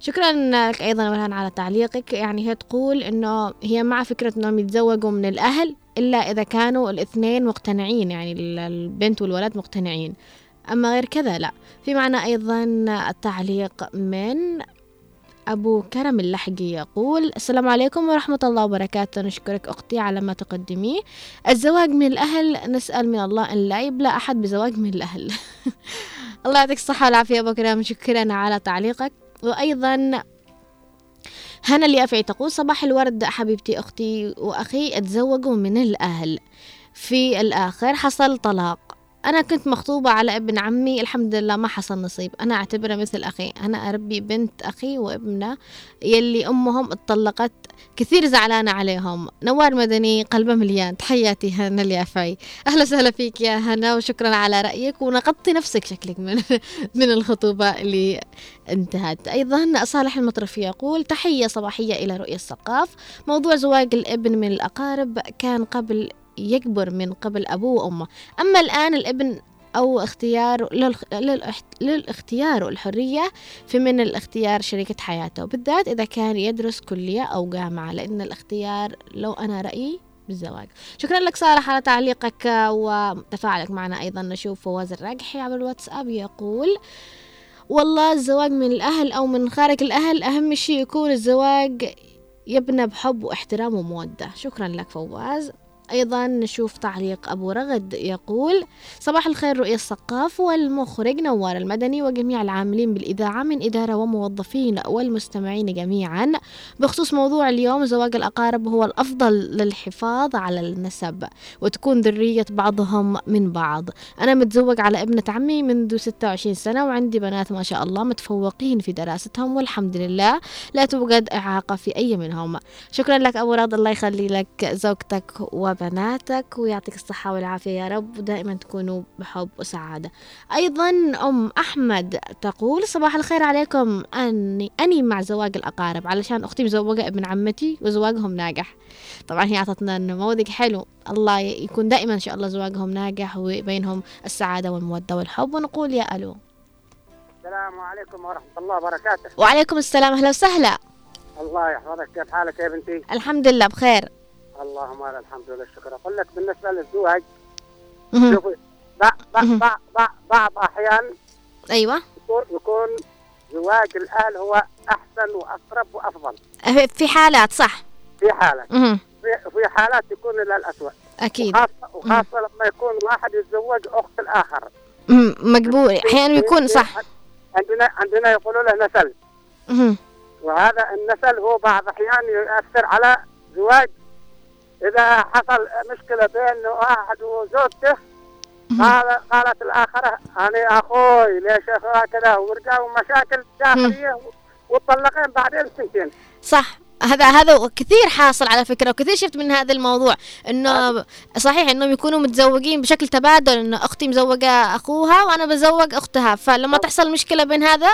شكرا لك أيضا ورهان على تعليقك. يعني هي تقول إنه هي مع فكرة إنهم يتزوجوا من الأهل إلا إذا كانوا الاثنين مقتنعين يعني ال- البنت والولد مقتنعين. أما غير كذا لا. في معنا أيضا التعليق من أبو كرم اللحقي يقول السلام عليكم ورحمة الله وبركاته. نشكرك أختي على ما تقدميه. الزواج من الأهل نسأل من الله أن لا يبلى أحد بزواج من الأهل. الله يعطيك الصحة والعافية أبو كرم شكرا على تعليقك. وأيضا هنا اليافعي تقول صباح الورد حبيبتي أختي وأخي اتزوجوا من الأهل. في الآخر حصل طلاق. أنا كنت مخطوبة على ابن عمي الحمد لله ما حصل نصيب. أنا أعتبره مثل أخي. أنا أربي بنت أخي وابنة يلي أمهم اتطلقت. كثير زعلانة عليهم. نوار مدني قلبه مليان. تحياتي هنا اليافعي أهلا وسهلا فيك يا هنا وشكرا على رأيك. ونقضتي نفسك شكلك من من الخطوبة اللي انتهت. أيضا صالح المطرفي يقول تحية صباحية إلى رؤية الثقاف. موضوع زواج الابن من الأقارب كان قبل يكبر من قبل أبوه وأمه. أما الآن الابن أو اختيار. للاختيار والحرية في من الاختيار شريكة حياته. بالذات إذا كان يدرس كلية أو جامعة لأن الاختيار لو أنا رأيي بالزواج. شكرا لك صالح على تعليقك وتفاعلك معنا أيضا. نشوف فواز الراجحي عبر الواتساب يقول والله الزواج من الأهل أو من خارج الأهل أهم شيء يكون الزواج يبنى بحب واحترام ومودة. شكرا لك فواز. أيضا نشوف تعليق أبو رغد يقول صباح الخير رؤية الثقاف والمخرج نوار المدني وجميع العاملين بالإذاعة من إدارة وموظفين والمستمعين جميعا. بخصوص موضوع اليوم زواج الأقارب هو الأفضل للحفاظ على النسب وتكون ذرية بعضهم من بعض. أنا متزوج على ابنة عمي منذ 26 سنة وعندي بنات ما شاء الله متفوقين في دراستهم والحمد لله. لا توجد إعاقة في أي منهم. شكرا لك أبو راض الله يخلي لك زوجتك وبناتك ويعطيك الصحة والعافية. يا رب ودائما تكونوا بحب وسعادة. أيضا أم أحمد تقول صباح الخير عليكم. أني أني مع زواج الأقارب علشان أختي مزوجة ابن عمتي وزواجهم ناجح. طبعا هي أعطتنا نموذج حلو. الله يكون دائما إن شاء الله زواجهم ناجح وبينهم السعادة والمودة والحب. ونقول يا ألو. السلام عليكم ورحمة الله وبركاته. وعليكم السلام. أهلا وسهلا. الله يحفظك. كيف حالك يا بنتي؟ الحمد لله بخير. اللهم لك الحمد لله الشكر أقول لك بالنسبة للزواج. شوفي بعض أحيان أيوة. يكون يكون زواج الأهل هو أحسن وأقرب وأفضل. في حالات صح. في مهم. في في حالات يكون إلى الأسوأ. أكيد. وخاصة وخاصة لما يكون واحد يتزوج أخت الآخر. مم. مقبول أحيانا يكون صح. عندنا عندنا يقولوا له نسل. وهذا النسل هو بعض الأحيان يؤثر على زواج إذا حصل مشكلة بين واحد وزوجته قال قالت الآخرة أنا أخوي ليش أخوها كذا ورجعوا مشاكل داخلية وطلقين بعدين سنتين صح. هذا هذا كثير حاصل على فكرة وكثير شفت من هذا الموضوع إنه صحيح إنهم يكونوا متزوجين بشكل تبادل إنه أختي مزوجة أخوها وأنا بزوج أختها. فلما تحصل مشكلة بين هذا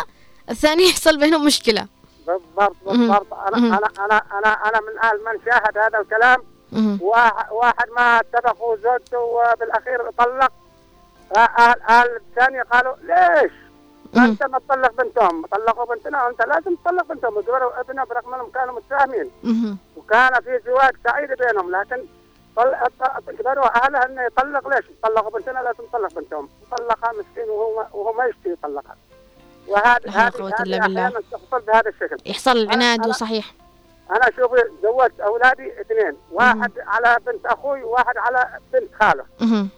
الثاني يحصل بينهم مشكلة. بالضبط. بالضبط. أنا أنا أنا أنا من أهل من شاهد هذا الكلام. واحد, واحد ما اتفقوا زوجته وبالأخير طلق أهل أهل الثاني قالوا ليش؟ أنت ما تطلق بنتهم طلقوا بنتنا وأنت لازم تطلق بنتهم وزوروا ابنه برغم أنهم كانوا متفاهمين مهم. وكان في زواج سعيد بينهم لكن قدروا أهلها إنه يطلق ليش؟ طلقوا بنتنا لازم تطلق بنتهم، طلقها مسكين وهو وهو ما يشتهي يطلقها. وهذا هذه بالله. أحيانا تحصل بهذا الشكل. يحصل العناد وصحيح أنا شوفي زوجت أولادي اثنين، واحد على بنت أخوي وواحد على بنت خالة، مهم.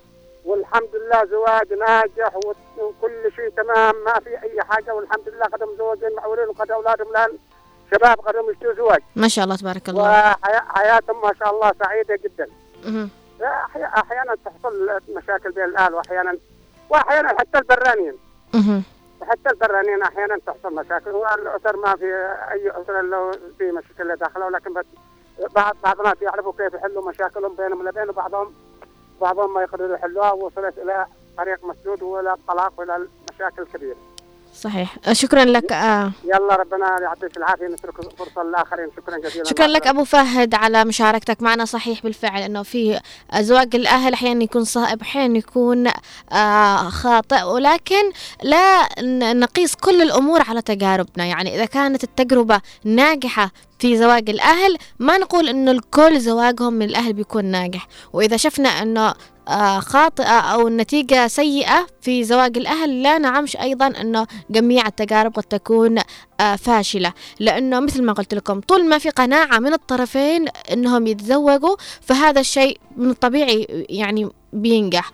والحمد لله زواج ناجح وكل شيء تمام ما في أي حاجة. والحمد لله قدم زوجين معولين وقد أولادهم الآن شباب قدم يشتوا زواج. ما شاء الله تبارك الله. وحياتهم ما شاء الله سعيدة جدا. أحي- أحيانا تحصل مشاكل بين الاهل واحيانا وأحيانا حتى البرانيين. حتى البرانيين أحيانا تحصل مشاكل والاسر ما في أي اسره لو في مشكله داخله ولكن بعض بعض الناس يعرفوا كيف يحلوا مشاكلهم بينهم لبين وبعضهم بعضهم ما يقدروا يحلوها ووصلت إلى طريق مسدود والى الطلاق والى المشاكل الكبيره. صحيح. شكرا لك. آه. يلا ربنا يعطيك العافية نترك فرصة للاخرين شكرا جزيلا. شكرا لك أبو فهد على مشاركتك معنا. صحيح بالفعل إنه في زواج الأهل أحيانا يكون صائب أحيانا يكون آه خاطئ. ولكن لا نقيس كل الأمور على تجاربنا. يعني إذا كانت التجربة ناجحة في زواج الأهل ما نقول إنه الكل زواجهم من الأهل بيكون ناجح. وإذا شفنا آه، خاطئة أو النتيجة سيئة في زواج الأهل لا نعمش أيضا أنه جميع التجارب قد تكون آه، فاشلة. لأنه مثل ما قلت لكم طول ما في قناعة من الطرفين أنهم يتزوجوا فهذا الشيء من الطبيعي يعني بينجح.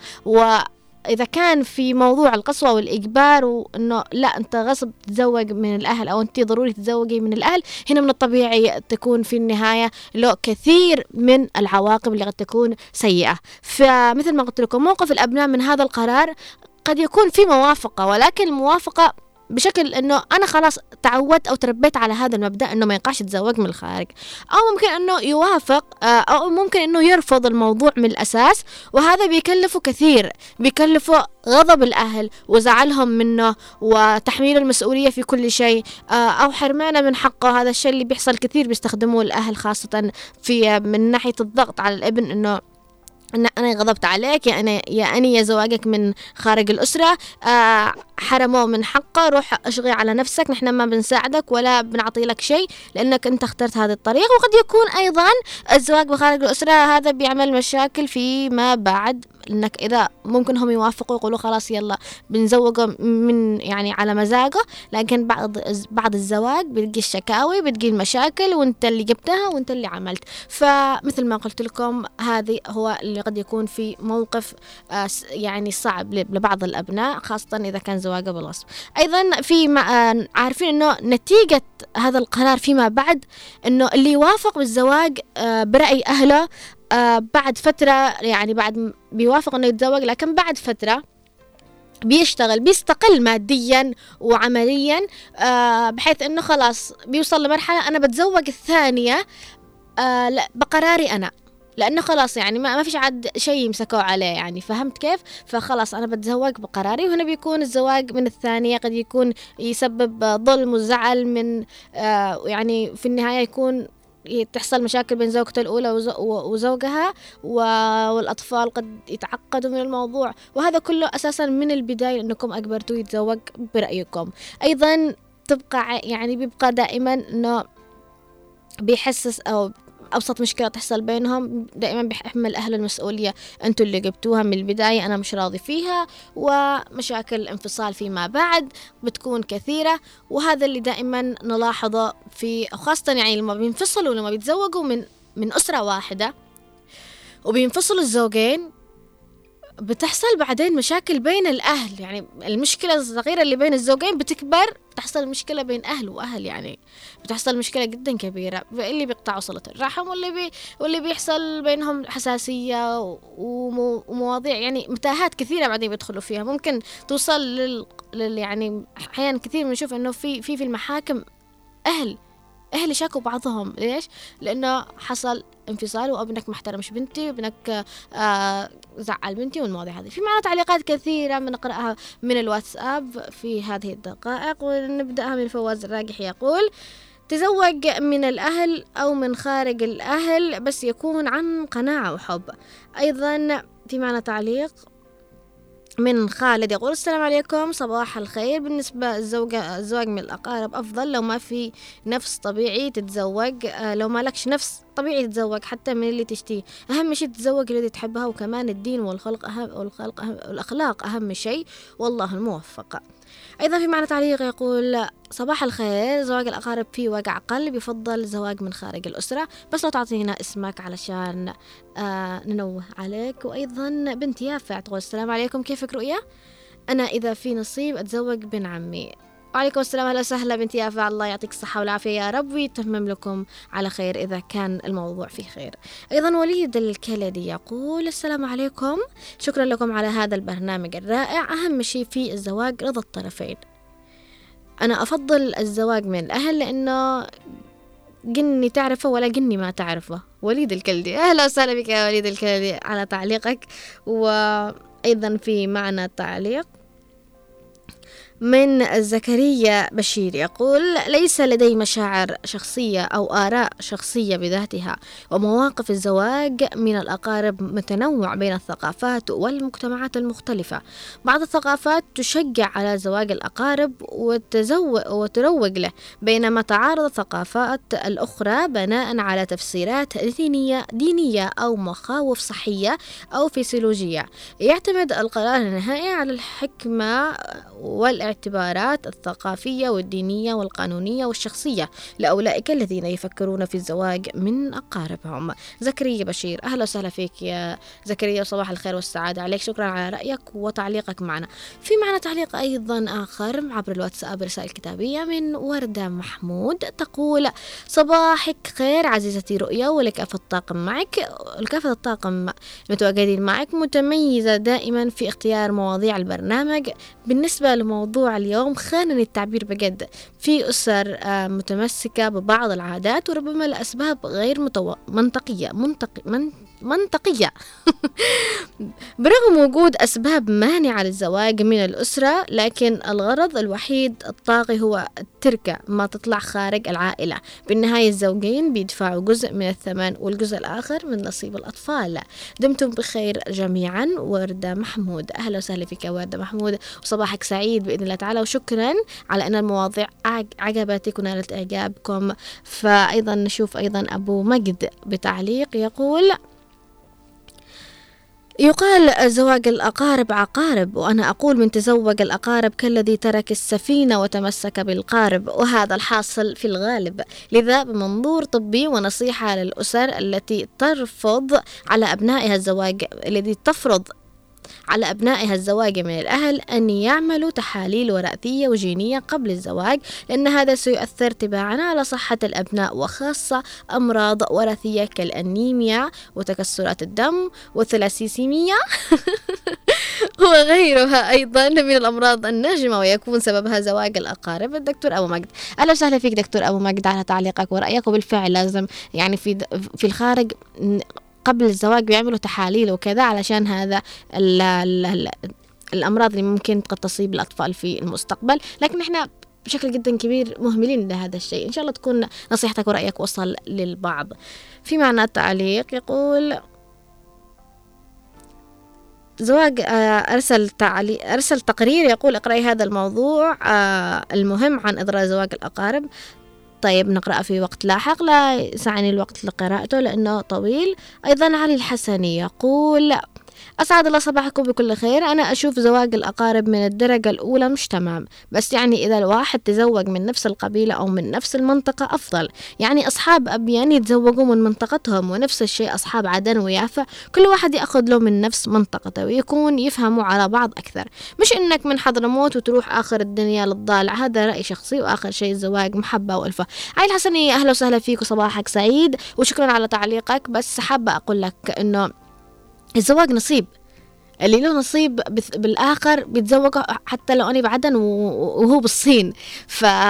وإذا كان في موضوع القسوة والإجبار وأنه لا أنت غصب تتزوج من الأهل أو أنت ضروري تتزوجي من الأهل هنا من الطبيعي تكون في النهاية له كثير من العواقب اللي قد تكون سيئة. فمثل ما قلت لكم موقف الأبناء من هذا القرار قد يكون في موافقة ولكن الموافقة بشكل إنه أنا خلاص تعودت أو تربيت على هذا المبدأ إنه ما ينقاش يتزوج من الخارج. أو ممكن إنه يوافق آه، أو ممكن إنه يرفض الموضوع من الأساس وهذا بيكلفه كثير. بيكلفه غضب الأهل وزعلهم منه وتحميل المسؤولية في كل شيء آه، أو حرمانة من حقه. هذا الشيء اللي بيحصل كثير بيستخدموه الأهل خاصة في من ناحية الضغط على الابن إنه أنا غضبت عليك يا أنا يا أني يا زواجك من خارج الأسرة. آه حرموه من حقه روح اشغي على نفسك نحن ما بنساعدك ولا بنعطي لك شيء لأنك أنت اخترت هذا الطريق وقد يكون أيضا الزواج بخارج الأسرة هذا بيعمل مشاكل فيما بعد انك إذا ممكن هم يوافقوا يقولوا خلاص يلا بنزوجه من يعني على مزاجه. لكن بعد بعد الزواج بتجي الشكاوي بتجي المشاكل وأنت اللي جبتها وأنت اللي عملت. فمثل ما قلت لكم هذه هو اللي قد يكون في موقف آه، يعني صعب لبعض الأبناء خاصة إذا كان زواجه بالغصب أيضا في ما- آه، عارفين إنه نتيجة هذا القرار فيما بعد إنه اللي يوافق بالزواج آه، برأي أهله آه، بعد فترة يعني بعد بيوافق إنه يتزوج لكن بعد فترة بيشتغل بيستقل ماديا وعمليا بحيث إنه خلاص بيوصل لمرحلة أنا بتزوج الثانية لا بقراري أنا. لأنه خلاص يعني ما, ما فيش عاد شيء يمسكوه عليه يعني فهمت كيف؟ فخلاص أنا بتزوج بقراري وهنا بيكون الزواج من الثانية قد يكون يسبب ظلم وزعل من آه يعني في النهاية يكون تحصل مشاكل بين زوجته الأولى وزو- وزوجها والأطفال قد يتعقدوا من الموضوع. وهذا كله أساسا من البداية أنكم أجبرتوه يتزوج برأيكم. أيضا تبقى يعني بيبقى دائما أنه بيحسس أو أبسط مشكلة تحصل بينهم دائما بيحمل أهل المسؤولية أنتوا اللي جبتوها من البداية أنا مش راضي فيها ومشاكل الانفصال فيما بعد بتكون كثيرة وهذا اللي دائما نلاحظه في خاصة يعني لما بينفصلوا لما بيتزوجوا من من أسرة واحدة وبينفصلوا الزوجين بتحصل بعدين مشاكل بين الأهل. يعني المشكلة الصغيرة اللي بين الزوجين بتكبر بتحصل مشكلة بين أهل وأهل يعني. بتحصل مشكلة جدا كبيرة. اللي بيقطعوا صلة الرحم واللي بي واللي بيحصل بينهم حساسية ومو- ومواضيع يعني متاهات كثيرة بعدين بيدخلوا فيها. ممكن توصل لل, لل يعني أحيانا كثير بنشوف إنه في في في المحاكم أهل أهل يشاكوا بعضهم. ليش؟ لأنه حصل انفصال وابنك ما احترمش بنتي؟ وابنك آه زعل بنتي والمواضيع هذه. في معنا تعليقات كثيرة بنقرأها من الواتساب في هذه الدقائق ونبدأها من فواز الراجح يقول تزوج من الأهل أو من خارج الأهل بس يكون عن قناعة وحب. أيضا في معنا تعليق من خالد يقول السلام عليكم صباح الخير. بالنسبة الزوجة الزواج من الأقارب أفضل لو ما في نفس طبيعي تتزوج آه، لو ما لكش نفس طبيعي تتزوج حتى من اللي تشتيه أهم شيء تتزوج الذي تحبها وكمان الدين والخلق أهم والخلق أهم والأخلاق أهم شيء. والله الموفق. أيضا في معنى تعليق يقول صباح الخير زواج الأقارب فيه وجع قلب يفضل زواج من خارج الأسرة. بس لو تعطينا اسمك علشان آه ننوه عليك. وأيضا بنت يافع تقول السلام عليكم كيفك رؤيا؟ أنا إذا في نصيب أتزوج بن عمي. وعليكم السلام أهلا وسهلا بنت يافع الله يعطيك الصحة والعافية يا رب ويتمم لكم على خير إذا كان الموضوع فيه خير. أيضا وليد الكلدي يقول السلام عليكم. شكرا لكم على هذا البرنامج الرائع. أهم شيء في الزواج رضا الطرفين. أنا أفضل الزواج من الأهل لأنه جني تعرفه ولا جني ما تعرفه. وليد الكلدي أهلا وسهلا بك يا وليد الكلدي على تعليقك. وأيضا في معنا تعليق من زكريا بشير يقول ليس لدي مشاعر شخصية أو آراء شخصية بذاتها ومواقف الزواج من الأقارب متنوع بين الثقافات والمجتمعات المختلفة. بعض الثقافات تشجع على زواج الأقارب وتزوج وتروج له بينما تعارض الثقافات الأخرى بناء على تفسيرات دينية دينية أو مخاوف صحية أو فسيولوجية يعتمد القرار النهائي على الحكمة والاعتبارات الثقافية والدينية والقانونية والشخصية لأولئك الذين يفكرون في الزواج من أقاربهم. زكريا بشير أهلا وسهلا فيك يا زكريا وصباح الخير والسعادة عليك. شكرا على رأيك وتعليقك معنا. في معنا تعليق أيضا آخر عبر الواتساب رسائل كتابية من وردة محمود تقول صباحك خير عزيزتي رؤيا ولكافة الطاقم معك لكافة الطاقم المتواجدين معك متميزة دائما في اختيار مواضيع البرنامج. بالنسبة لموضوع اليوم خانني التعبير بجد في أسر آه، متمسكة ببعض العادات وربما لأسباب غير. منطقية منطق... من... منطقية. برغم وجود أسباب مانعة للزواج من الأسرة لكن الغرض الوحيد الطاغي هو التركة ما تطلع خارج العائلة. بالنهاية الزوجين بيدفعوا جزء من الثمن والجزء الآخر من نصيب الأطفال. دمتم بخير جميعا وردة محمود. أهلا وسهلا فيك يا وردة محمود. وصباحك سعيد بإذن الله تعالى وشكرا على أن المواضيع عج- عجبتك ونالت إعجابكم. فأيضا نشوف أيضا أبو مجد بتعليق يقول يقال زواج الأقارب عقارب وأنا أقول من تزوج الأقارب كالذي ترك السفينة وتمسك بالقارب وهذا الحاصل في الغالب. لذا بمنظور طبي ونصيحة للأسر التي ترفض على أبنائها الزواج الذي تفرض على أبنائها الزواج من الأهل أن يعملوا تحاليل وراثية وجينية قبل الزواج لأن هذا سيؤثر تباعا على صحة الأبناء وخاصة أمراض وراثية كالأنيميا وتكسرات الدم والثلاسيسيميا وغيرها أيضا من الأمراض الناجمة ويكون سببها زواج الأقارب. الدكتور أبو مجد أهلا وسهلا فيك دكتور أبو مجد على تعليقك ورأيك وبالفعل لازم يعني في في الخارج قبل الزواج بيعملوا تحاليل وكذا علشان هذا ال ال ال الأمراض اللي ممكن قد تصيب الأطفال في المستقبل. لكن إحنا بشكل جدا كبير مهملين لهذا الشيء. إن شاء الله تكون نصيحتك ورأيك وصل للبعض. في معنى تعليق يقول زواج آه، أرسل تعلي أرسل تقرير يقول اقرأي هذا الموضوع آه، المهم عن إضرار زواج الأقارب. طيب نقرأ في وقت لاحق لا يسعني الوقت لقراءته لأنه طويل. أيضا علي الحسني يقول أسعد الله صباحكم بكل خير. أنا أشوف زواج الأقارب من الدرجة الأولى مش تمام بس يعني إذا الواحد تزوج من نفس القبيلة أو من نفس المنطقة أفضل. يعني أصحاب أبيان يتزوجوا من منطقتهم ونفس الشيء أصحاب عدن ويافا. كل واحد يأخذ له من نفس منطقته ويكون يفهموا على بعض أكثر. مش إنك من حضرموت وتروح آخر الدنيا للضالع هذا رأي شخصي وآخر شيء الزواج محبة وألفة. علي الحسني أهلا وسهلا فيك وصباحك سعيد وشكرا على تعليقك. بس حابة أقول لك إنه الزواج نصيب. اللي له نصيب بالآخر بيتزوج حتى لو أنا بعدن وهو بالصين.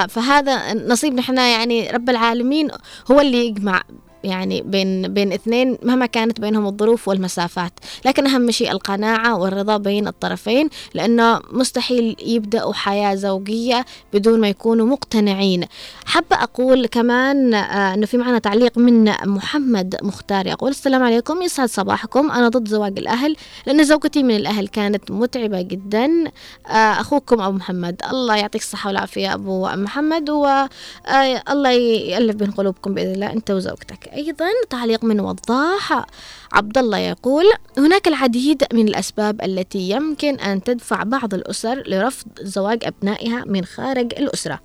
فهذا نصيب نحن يعني رب العالمين هو اللي يجمع. يعني بين بين اثنين مهما كانت بينهم الظروف والمسافات. لكن أهم شيء القناعة والرضا بين الطرفين لأنه مستحيل يبدأوا حياة زوجية بدون ما يكونوا مقتنعين. حابة أقول كمان آه، أنه في معنا تعليق من محمد مختار يقول السلام عليكم يسعد صباحكم. أنا ضد زواج الأهل لأن زوجتي من الأهل كانت متعبة جدا. آه، أخوكم أبو محمد الله يعطيك الصحة والعافية أبو محمد والله يألف بين قلوبكم بإذن الله أنت وزوجتك. أيضا تعليق من وضاح. عبد الله يقول هناك العديد من الأسباب التي يمكن أن تدفع بعض الأسر لرفض زواج أبنائها من خارج الأسرة.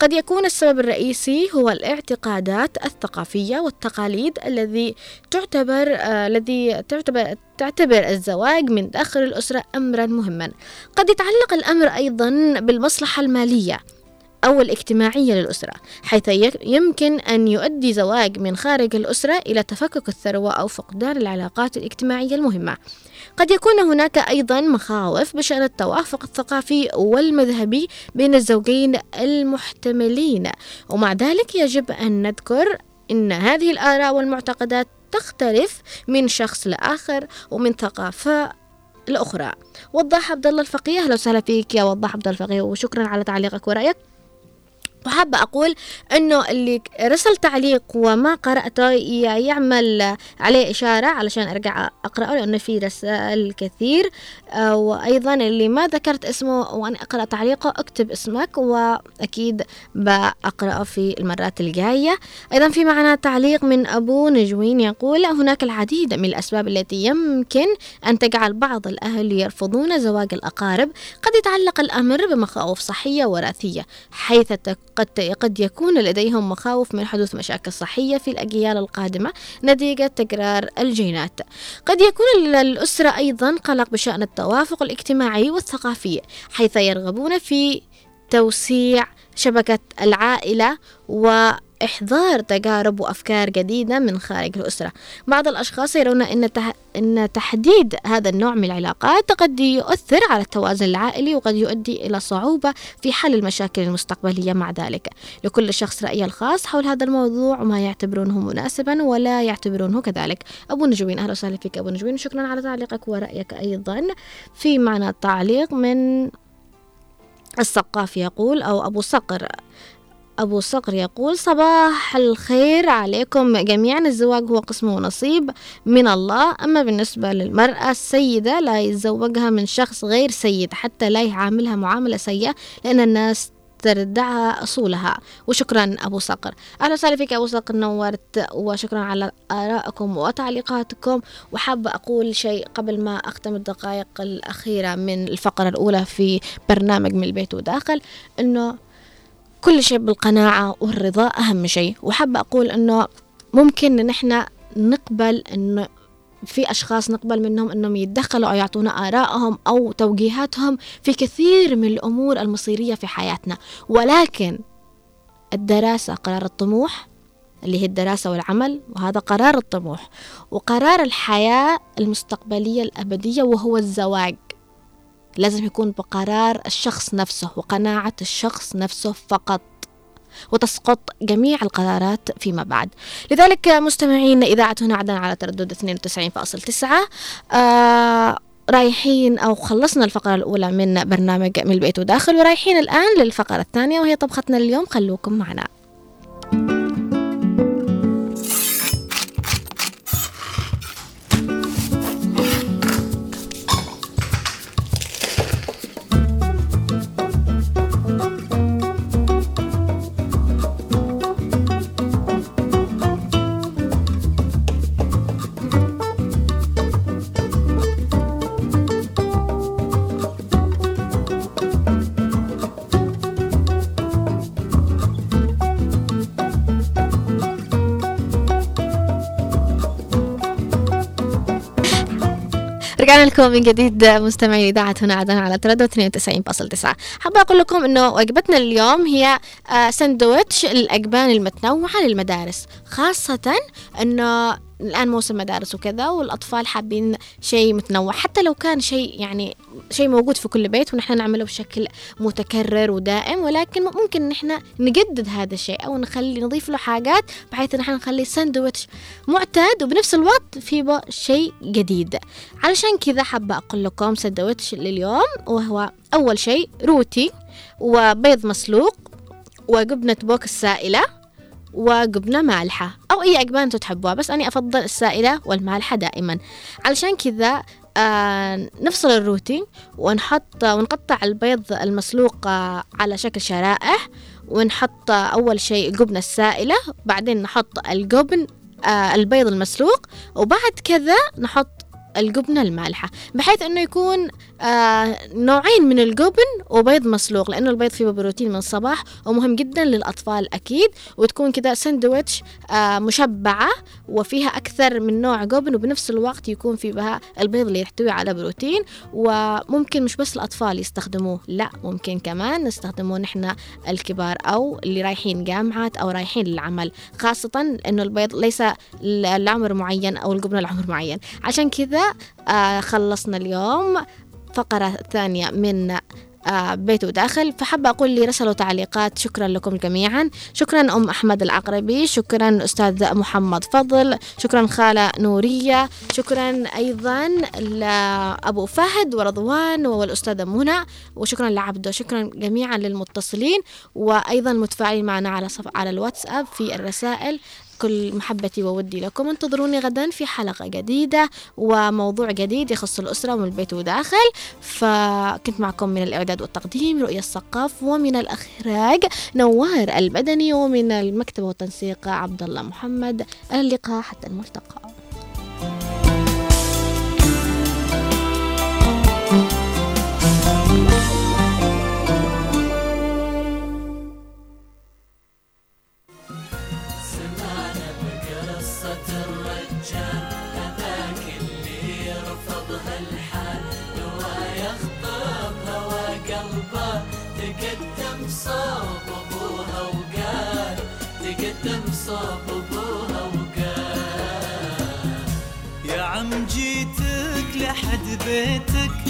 قد يكون السبب الرئيسي هو الاعتقادات الثقافية والتقاليد الذي تعتبر آه، الذي تعتبر تعتبر الزواج من داخل الأسرة أمرا مهما. قد يتعلق الأمر أيضا بالمصلحة المالية. أو الاجتماعية للأسرة حيث يمكن أن يؤدي زواج من خارج الأسرة إلى تفكك الثروة أو فقدان العلاقات الاجتماعية المهمة. قد يكون هناك أيضا مخاوف بشأن التوافق الثقافي والمذهبي بين الزوجين المحتملين ومع ذلك يجب أن نذكر أن هذه الآراء والمعتقدات تختلف من شخص لآخر ومن ثقافة الأخرى وضاح عبد الله الفقيه أهلا وسهلا فيك يا وضاح عبد الله الفقيه وشكرا على تعليقك ورأيك. وحابة أقول أنه اللي رسل تعليق وما قرأته يعمل عليه إشارة علشان أرجع أقرأه لأنه في رسائل كثير. آه، وأيضا اللي ما ذكرت اسمه وأنا أقرأ تعليقه أكتب اسمك وأكيد بأقرأه في المرات الجاية. أيضا في معنا تعليق من أبو نجوين يقول هناك العديد من الأسباب التي يمكن أن تجعل بعض الأهل يرفضون زواج الأقارب. قد يتعلق الأمر بمخاوف صحية وراثية حيث تك- قد قد يكون لديهم مخاوف من حدوث مشاكل صحية في الأجيال القادمة نتيجة تكرار الجينات. قد يكون الأسرة أيضا قلق بشأن التوافق الاجتماعي والثقافي حيث يرغبون في توسيع شبكة العائلة إحضار تجارب وأفكار جديدة من خارج الأسرة. بعض الأشخاص يرون أن, تح... أن تحديد هذا النوع من العلاقات قد يؤثر على التوازن العائلي وقد يؤدي إلى صعوبة في حل المشاكل المستقبلية مع ذلك. لكل شخص رأيه الخاص حول هذا الموضوع وما يعتبرونه مناسبا ولا يعتبرونه كذلك. أبو نجوين أهلا وسهلا فيك أبو نجوين. شكرا على تعليقك ورأيك أيضا. في معنى تعليق من الثقافي يقول أو أبو صقر أبو صقر يقول صباح الخير عليكم جميعا الزواج هو قسم ونصيب من الله. أما بالنسبة للمرأة السيدة لا يتزوجها من شخص غير سيد حتى لا يعاملها معاملة سيئة لأن الناس تردعها أصولها. وشكرا أبو صقر. أهلا وسهلا فيك أبو صقر نورت وشكرا على آرائكم وتعليقاتكم. وحابة أقول شيء قبل ما أختم الدقائق الأخيرة من الفقرة الأولى في برنامج من البيت وداخل أنه كل شيء بالقناعة والرضا أهم شيء. وحابة أقول أنه ممكن إن إحنا نقبل أنه في أشخاص نقبل منهم أنهم يتدخلوا أو يعطونا آرائهم أو توجيهاتهم في كثير من الأمور المصيرية في حياتنا. ولكن الدراسة قرار الطموح اللي هي الدراسة والعمل وهذا قرار الطموح. وقرار الحياة المستقبلية الأبدية وهو الزواج. لازم يكون بقرار الشخص نفسه وقناعة الشخص نفسه فقط وتسقط جميع القرارات فيما بعد. لذلك مستمعين إذاعة هنا عدن على تردد 92.9 آه رايحين أو خلصنا الفقرة الأولى من برنامج من البيت وداخل ورايحين الآن للفقرة الثانية وهي طبختنا اليوم. خلوكم معنا. رجعنا لكم من جديد مستمعي إذاعة هنا عدن على تردد 92.9 حابة أقول لكم إنه وجبتنا اليوم هي آه، سندويتش الأجبان المتنوعة للمدارس خاصة إنه الآن موسم مدارس وكذا والأطفال حابين شيء متنوع. حتى لو كان شيء يعني شيء موجود في كل بيت ونحن نعمله بشكل متكرر ودائم ولكن ممكن نحن نجدد هذا الشيء أو نخلي نضيف له حاجات بحيث نحن نخلي ساندويتش معتاد وبنفس الوقت في شيء جديد. علشان كذا حابة أقول لكم ساندويتش لليوم وهو أول شيء روتي وبيض مسلوق وجبنة بوك السائلة. وجبنة مالحة. أو أي أجبان أنتوا تحبوها بس أنا أفضل السائلة والمالحة دائما. علشان كذا آه نفصل الروتي ونحط ونقطع البيض المسلوق آه على شكل شرائح ونحط أول شيء الجبنة السائلة بعدين نحط الجبن آه البيض المسلوق وبعد كذا نحط الجبنة المالحة بحيث إنه يكون آه نوعين من الجبن وبيض مسلوق لأنه البيض فيه بروتين من الصباح ومهم جدا للأطفال أكيد وتكون كده سندويتش آه مشبعة وفيها أكثر من نوع جبن وبنفس الوقت يكون في بها البيض اللي يحتوي على بروتين وممكن مش بس الأطفال يستخدموه لا ممكن كمان نستخدموه نحن الكبار أو اللي رايحين جامعات أو رايحين للعمل خاصة إنه البيض ليس لعمر معين أو الجبنة لعمر معين. عشان كذا آه خلصنا اليوم فقرة ثانية من آه بيت وداخل. فحابة أقول لي رسلوا تعليقات شكرا لكم جميعا. شكرا أم أحمد العقربي. شكرا أستاذ محمد فضل. شكرا خالة نورية. شكرا أيضا لأبو فهد ورضوان والأستاذة منى. وشكرا لعبده. شكرا جميعا للمتصلين. وأيضا المتفاعلين معنا على صف على الواتساب في الرسائل. كل محبتي وودي لكم. انتظروني غدا في حلقة جديدة وموضوع جديد يخص الأسرة من البيت وداخل. فكنت معكم من الإعداد والتقديم رؤية الثقاف ومن الإخراج نوار البدني ومن المكتبة والتنسيق عبد الله محمد. اللقاء حتى الملتقى. बेतक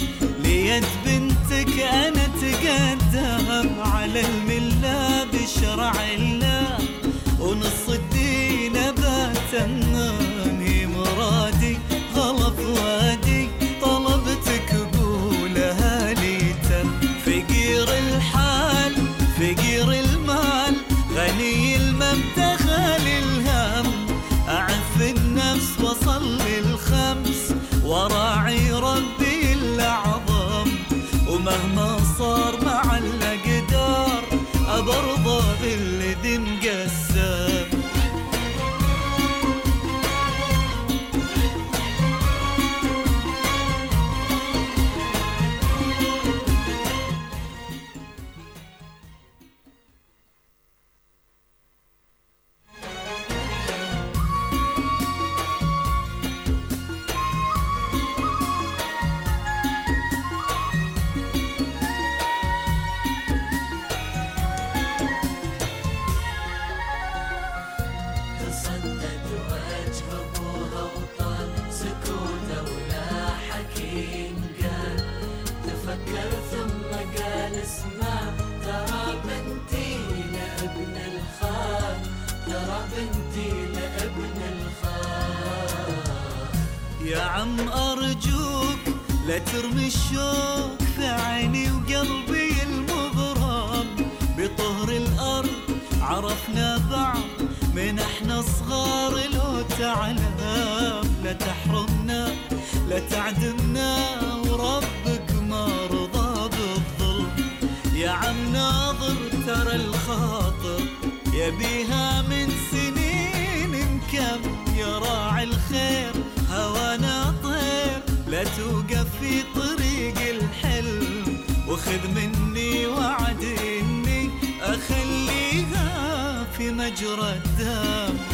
عم أرجوك لا ترمي الشوك في عيني وقلبي المغرم بطهر الأرض عرفنا بعض من إحنا صغار لو تعلم. لا تحرمنا لا تعدمنا وربك ما رضى بالظلم. يا عم ناظر ترى الخاطر يبيها من سنين كم يراعي في طريق الحلم وخذ مني وعد إني أخليها في مجرى الدم.